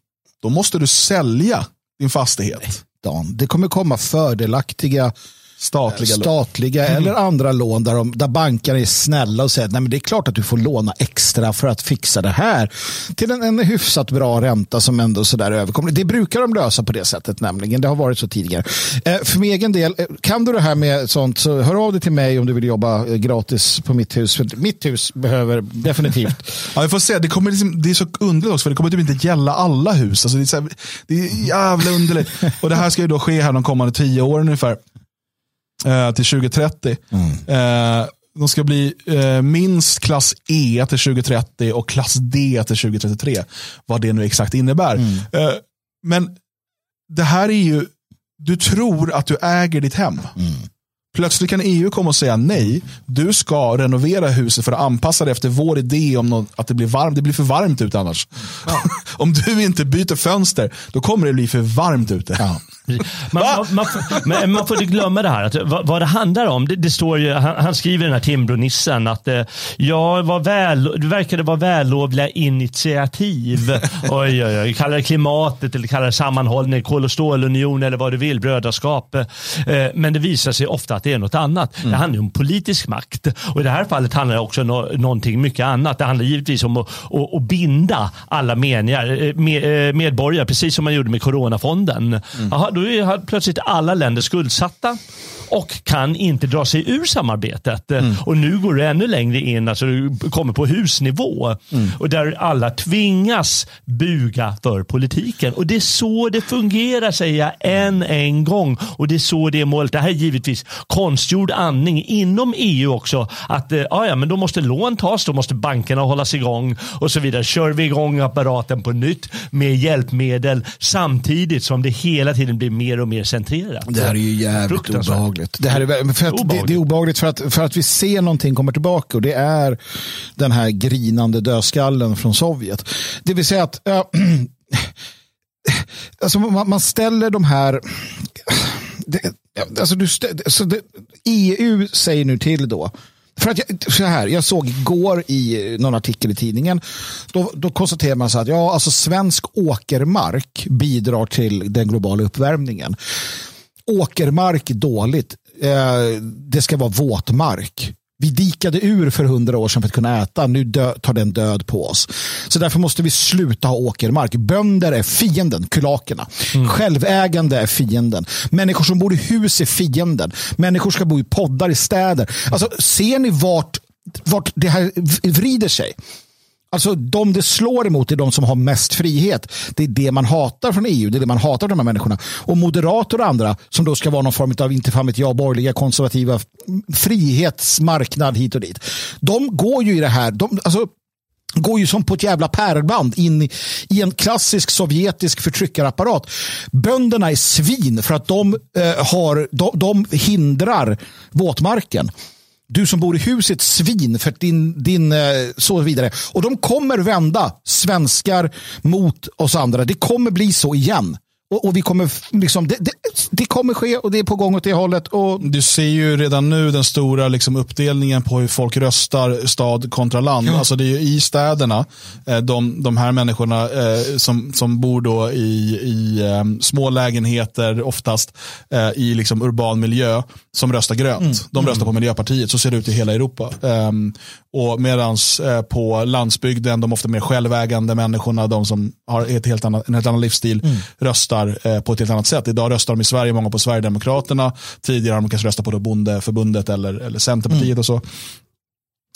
då måste du sälja din fastighet. Dan, det kommer komma fördelaktiga Statliga statliga eller andra lån där, de, där bankerna är snälla och säger att Nej, men det är klart att du får låna extra för att fixa det här till en, en hyfsat bra ränta som ändå sådär överkomlig. Det brukar de lösa på det sättet nämligen. Det har varit så tidigare. Eh, för min egen del, eh, kan du det här med sånt så hör av dig till mig om du vill jobba eh, gratis på mitt hus. För mitt hus behöver definitivt. Ja, vi får se. Det, kommer liksom, det är så underligt också, för det kommer typ inte gälla alla hus. Alltså det, är så här, det är jävla underligt. Och det här ska ju då ske här de kommande tio åren ungefär. Eh, till 2030. Eh, de ska bli eh, minst klass E till 2030 och klass D till 2033. Vad det nu exakt innebär. Eh, men det här är ju, du tror att du äger ditt hem. Plötsligt kan EU komma och säga nej, du ska renovera huset för att anpassa det efter vår idé om något, att det blir varmt. Det blir för varmt ute annars. om du inte byter fönster, då kommer det bli för varmt ute. Man, man, man, men man får inte glömma det här. Att, vad, vad det handlar om. Det, det står ju, han, han skriver den här Timbro-nissen att eh, ja, vad väl, det verkade vara vällovliga initiativ. oj, oj, oj. Kalla det klimatet eller kalla det sammanhållning, kol och stålunion eller vad du vill, brödraskap. Eh, men det visar sig ofta att det är något annat. Det handlar om politisk makt. Och i det här fallet handlar det också om no, någonting mycket annat. Det handlar givetvis om att, att, att binda alla meningar, eh, med, eh, medborgare, precis som man gjorde med coronafonden. Jaha, då är plötsligt alla länder skuldsatta och kan inte dra sig ur samarbetet. Och nu går det ännu längre in, alltså du kommer på husnivå. Och där alla tvingas buga för politiken. Och det är så det fungerar säger jag än en gång. Och det är så det är målet. Det här är givetvis konstgjord andning inom EU också. Att eh, ja, men då måste lån tas, då måste bankerna hållas igång och så vidare. Kör vi igång apparaten på nytt med hjälpmedel samtidigt som det hela tiden blir mer och mer centrerat. Det här är ju jävligt Fruktansvärt obehagligt. Det, här är, för att Obehagligt. det är obehagligt för att, för att vi ser någonting komma tillbaka och det är den här grinande dödskallen från Sovjet. Det vill säga att äh, alltså man, man ställer de här det, alltså du, stä- alltså det, EU säger nu till då för att jag, så här, jag såg igår i någon artikel i tidningen, då, då konstaterar man så att ja, alltså svensk åkermark bidrar till den globala uppvärmningen. Åkermark dåligt, eh, det ska vara våtmark. Vi dikade ur för hundra år sedan för att kunna äta. Nu dö, tar den död på oss. Så därför måste vi sluta ha åkermark. Bönder är fienden, kulakerna. Självägande är fienden. Människor som bor i hus är fienden. Människor ska bo i poddar i städer. Alltså, ser ni vart, vart det här vrider sig? Alltså de det slår emot är de som har mest frihet. Det är det man hatar från EU, det är det man hatar från de här människorna. Och moderater och andra som då ska vara någon form av, inte fan vet jag, borgerliga konservativa frihetsmarknad hit och dit. De går ju i det här, de, alltså, går ju som på ett jävla pärlband in i, i en klassisk sovjetisk förtryckarapparat. Bönderna är svin för att de, eh, har, de, de hindrar våtmarken. Du som bor i huset svin för din, din eh, så vidare. Och de kommer vända svenskar mot oss andra. Det kommer bli så igen. Och, och vi kommer, liksom, det, det, det kommer ske och det är på gång åt det hållet. Och, Du ser ju redan nu den stora liksom, uppdelningen på hur folk röstar stad kontra land. Alltså det är ju i städerna, eh, de, de här människorna eh, som, som bor då i, i eh, små lägenheter, oftast eh, i liksom, urban miljö, som röstar grönt. De röstar på Miljöpartiet, så ser det ut i hela Europa. Ehm, och medans på landsbygden, de ofta mer självägande människorna, de som har ett helt annat, en helt annan livsstil, röstar eh, på ett helt annat sätt. Idag röstar de i Sverige många på Sverigedemokraterna. Tidigare har de kanske röstat på då Bondeförbundet eller, eller Centerpartiet och så.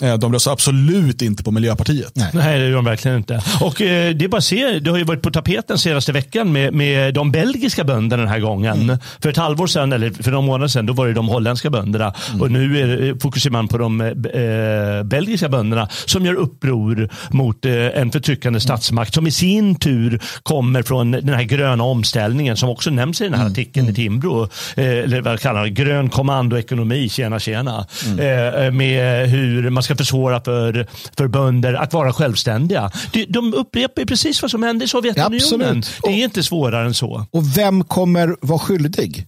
Eh, de röstar absolut inte på Miljöpartiet. Nej. Nej, det gör de verkligen inte. Och eh, det är bara att se, det har ju varit på tapeten senaste veckan med, med de belgiska bönderna den här gången. För ett halvår sedan, eller för några månader sedan, då var det de holländska bönderna. Och nu är, fokuserar man på de eh, belgiska bönderna som gör uppror mot eh, en förtryckande statsmakt som i sin tur kommer från den här gröna omställningen som också nämns i den här artikeln i Timbro. Eh, eller vad kallar det? Grön kommandoekonomi, tjena tjena. Eh, med hur man ska försvåra för, för bönder att vara självständiga. De, de upprepar precis vad som hände i Sovjetunionen. Absolut. Det är inte svårare än så. och vem kommer vara skyldig?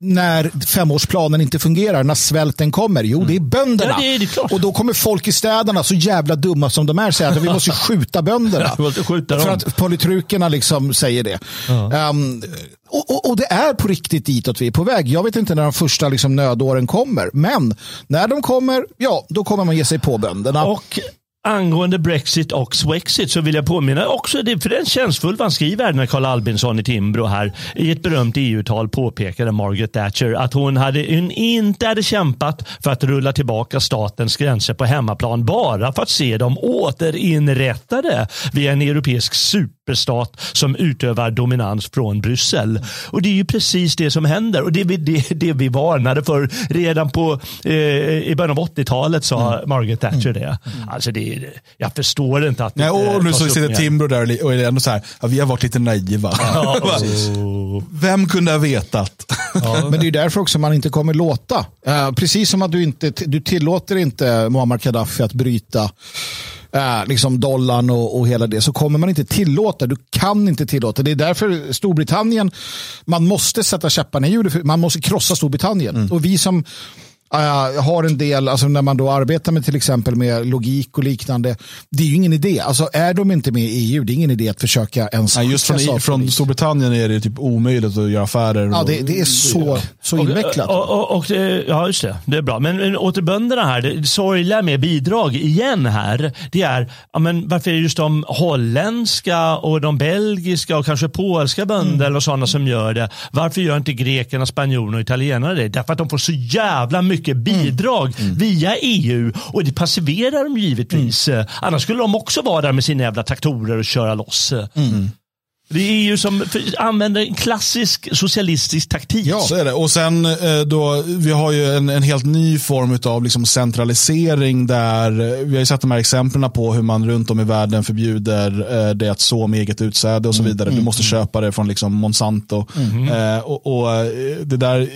När femårsplanen inte fungerar, när svälten kommer? Jo, det är bönderna. Ja, det är- det. Och då kommer folk i städerna, så jävla dumma som de är, säga att vi måste skjuta bönderna. Måste skjuta För att politrukerna liksom säger det. Um, och, och, och det är på riktigt ditåt vi är på väg. Jag vet inte när de första liksom, nödåren kommer. Men när de kommer, ja, då kommer man ge sig på bönderna. Och angående Brexit och Swexit så vill jag påminna också, för det är en känsfull vad han skriver när Carl Albinsson i Timbro här i ett berömt EU-tal påpekade Margaret Thatcher att hon, hade, hon inte hade kämpat för att rulla tillbaka statens gränser på hemmaplan bara för att se dem återinrättade via en europeisk super superstat som utövar dominans från Bryssel. Och det är ju precis det som händer och det det, det vi varnade för redan på eh, i början av 80-talet sa Margaret Thatcher det. Alltså det jag förstår inte att det Nej, och inte nu så sitter. Timbro där och och är ändå så här, ja, vi har varit lite naiva. Vem kunde ha vetat? Men det är därför också man inte kommer låta. Eh, precis som att du inte du tillåter inte Muammar Gaddafi att bryta eh, liksom dollarn och, och hela det så kommer man inte tillåta. Du kan inte tillåta. Det är därför Storbritannien, man måste sätta käpparna i hjulet. Man måste krossa Storbritannien. Och vi som eh, har en del, alltså när man då arbetar med till exempel med logik och liknande, det är ju ingen idé. Alltså är de inte med i EU, det är ingen idé att försöka ens Nej, just från, i- saker från. Storbritannien är det typ omöjligt att göra affärer. Ja, och- det, det är så, så invecklat. Och, och, och, det- ja, just det. Det är bra. Men, men åter bönderna här. Det sorgliga med bidrag igen här. Det är ja, men varför är det just de holländska och de belgiska och kanske polska bönder och sådana som gör det. Varför gör inte grekerna, spanjorerna och italienarna det? Därför att de får så jävla mycket bidrag via EU och det passiverar dem givetvis. Annars skulle de också vara där med sina jävla traktorer och köra loss. Det är EU som använder en klassisk socialistisk taktik. Ja, så är det. Och sen eh, då, vi har ju en, en helt ny form av liksom centralisering där, eh, vi har ju sett de här exemplen på hur man runt om i världen förbjuder eh, det att så med eget utsäde och så vidare. Du måste köpa det från liksom Monsanto. Eh, och, och eh, det där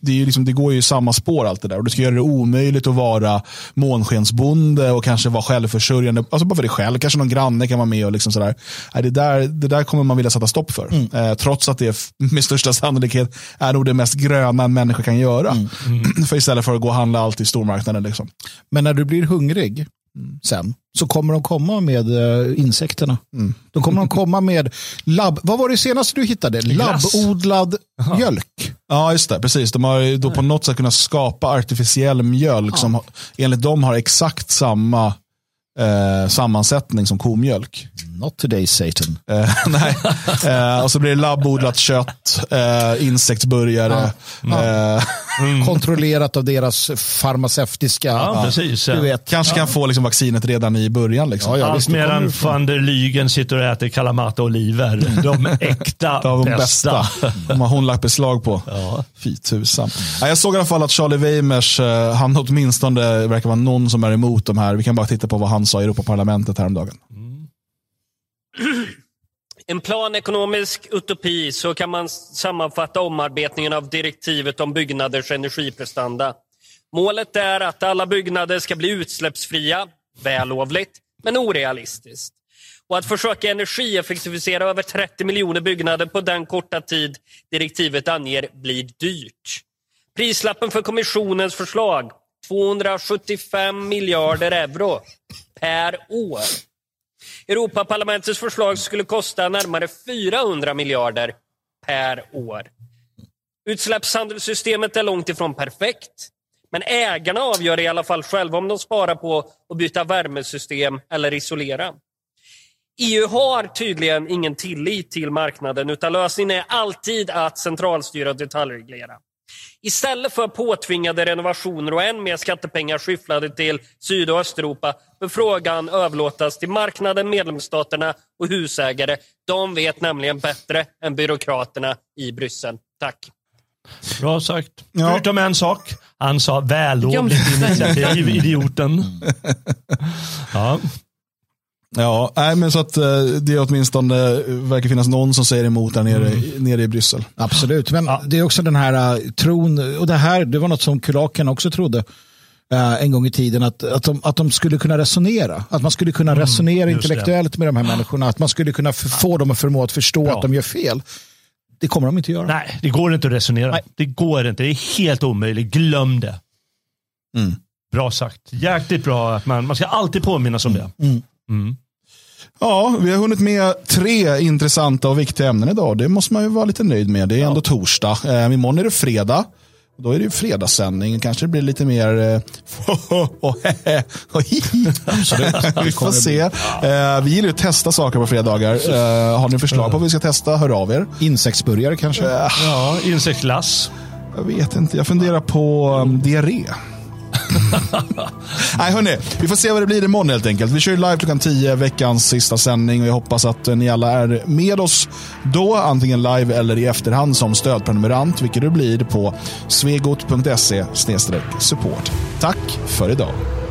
det, liksom, det går ju i samma spår allt det där. Och du ska göra det omöjligt att vara månskensbonde och kanske vara självförsörjande. Alltså bara för dig själv. Kanske någon granne kan vara med och liksom sådär. Det, där, det där kommer man vilja sätta stopp för. Eh, trots att det med största sannolikhet är nog det mest gröna en människa kan göra. för istället för att gå och handla allt i stormarknaden. Liksom. Men när du blir hungrig sen så kommer de komma med eh, insekterna. Då kommer de komma med labb... Vad var det senaste du hittade? Glass. Labbodlad mjölk. Ja, just det. Precis. De har ju då på något sätt kunnat skapa artificiell mjölk som har- enligt dem har exakt samma eh, sammansättning som komjölk. Not today Satan. Eh, nej. Eh, och så blir det labbodlat kött, eh, insektsburgare. Eh, Kontrollerat av deras farmaceutiska... Ja, precis. Du vet. kanske kan få liksom, vaccinet redan i början. Liksom. Ja, ja, Allt medan van der Lygen sitter och äter kalamata-oliver. De äkta de bästa. De har hon lagt beslag på. Ja. Fy tusan. Ja, jag såg i alla fall att Charlie Weimers, eh, han åtminstone verkar vara någon som är emot de här. Vi kan bara titta på vad han sa i Europaparlamentet häromdagen. Mm. En planekonomisk utopi, så kan man sammanfatta omarbetningen av direktivet om byggnaders energiprestanda. Målet är att alla byggnader ska bli utsläppsfria, vällovligt, men orealistiskt. och att försöka energieffektivisera över 30 miljoner byggnader på den korta tid direktivet anger blir dyrt. Prislappen för kommissionens förslag 275 miljarder euro per år. Europaparlamentets förslag skulle kosta närmare 400 miljarder per år. Utsläppshandelssystemet är långt ifrån perfekt. Men ägarna avgör i alla fall själva om de sparar på att byta värmesystem eller isolera. EU har tydligen ingen tillit till marknaden utan lösningen är alltid att centralstyra och detaljreglera. Istället för påtvingade renovationer och än mer skattepengar skyfflade till Syd och Östeuropa bör frågan överlåtas till marknaden, medlemsstaterna och husägare. De vet nämligen bättre än byråkraterna i Bryssel. Tack. Bra sagt. Ja. Förutom en sak. Han sa vällovligt initiativ, idioten. Ja. Ja, nej, men så att eh, det åtminstone eh, verkar finnas någon som säger emot där nere, nere i Bryssel. Absolut, men det är också den här uh, tron, och det här det var något som kulaken också trodde en gång i tiden, att, att, de, att de skulle kunna resonera. Att man skulle kunna resonera just det. intellektuellt med de här människorna, att man skulle kunna få dem att förmå att förstå Bra. att de gör fel. Det kommer de inte göra. Nej, det går inte att resonera. Nej. Det går inte. Det är helt omöjligt. Glöm det. Mm. Bra sagt. Jäkligt bra. Att man, man ska alltid påminnas om det. Ja, vi har hunnit med tre intressanta och viktiga ämnen idag. Det måste man ju vara lite nöjd med. Det är ändå torsdag. Eh, imorgon är det fredag. Då är det ju fredagssändning. Kanske det blir lite mer... Eh, vi får se. Eh, vi gillar ju att testa saker på fredagar. Eh, har ni förslag på vad vi ska testa, hör av er. Insektsburgare kanske? Ja, insektsglass. Jag vet inte, jag funderar på um, diarré. Nej hörni, vi får se vad det blir imorgon helt enkelt. Vi kör ju live klockan 10, veckans sista sändning. Jag hoppas att ni alla är med oss då, antingen live eller i efterhand som stödprenumerant, vilket du blir på svegot.se support. Tack för idag.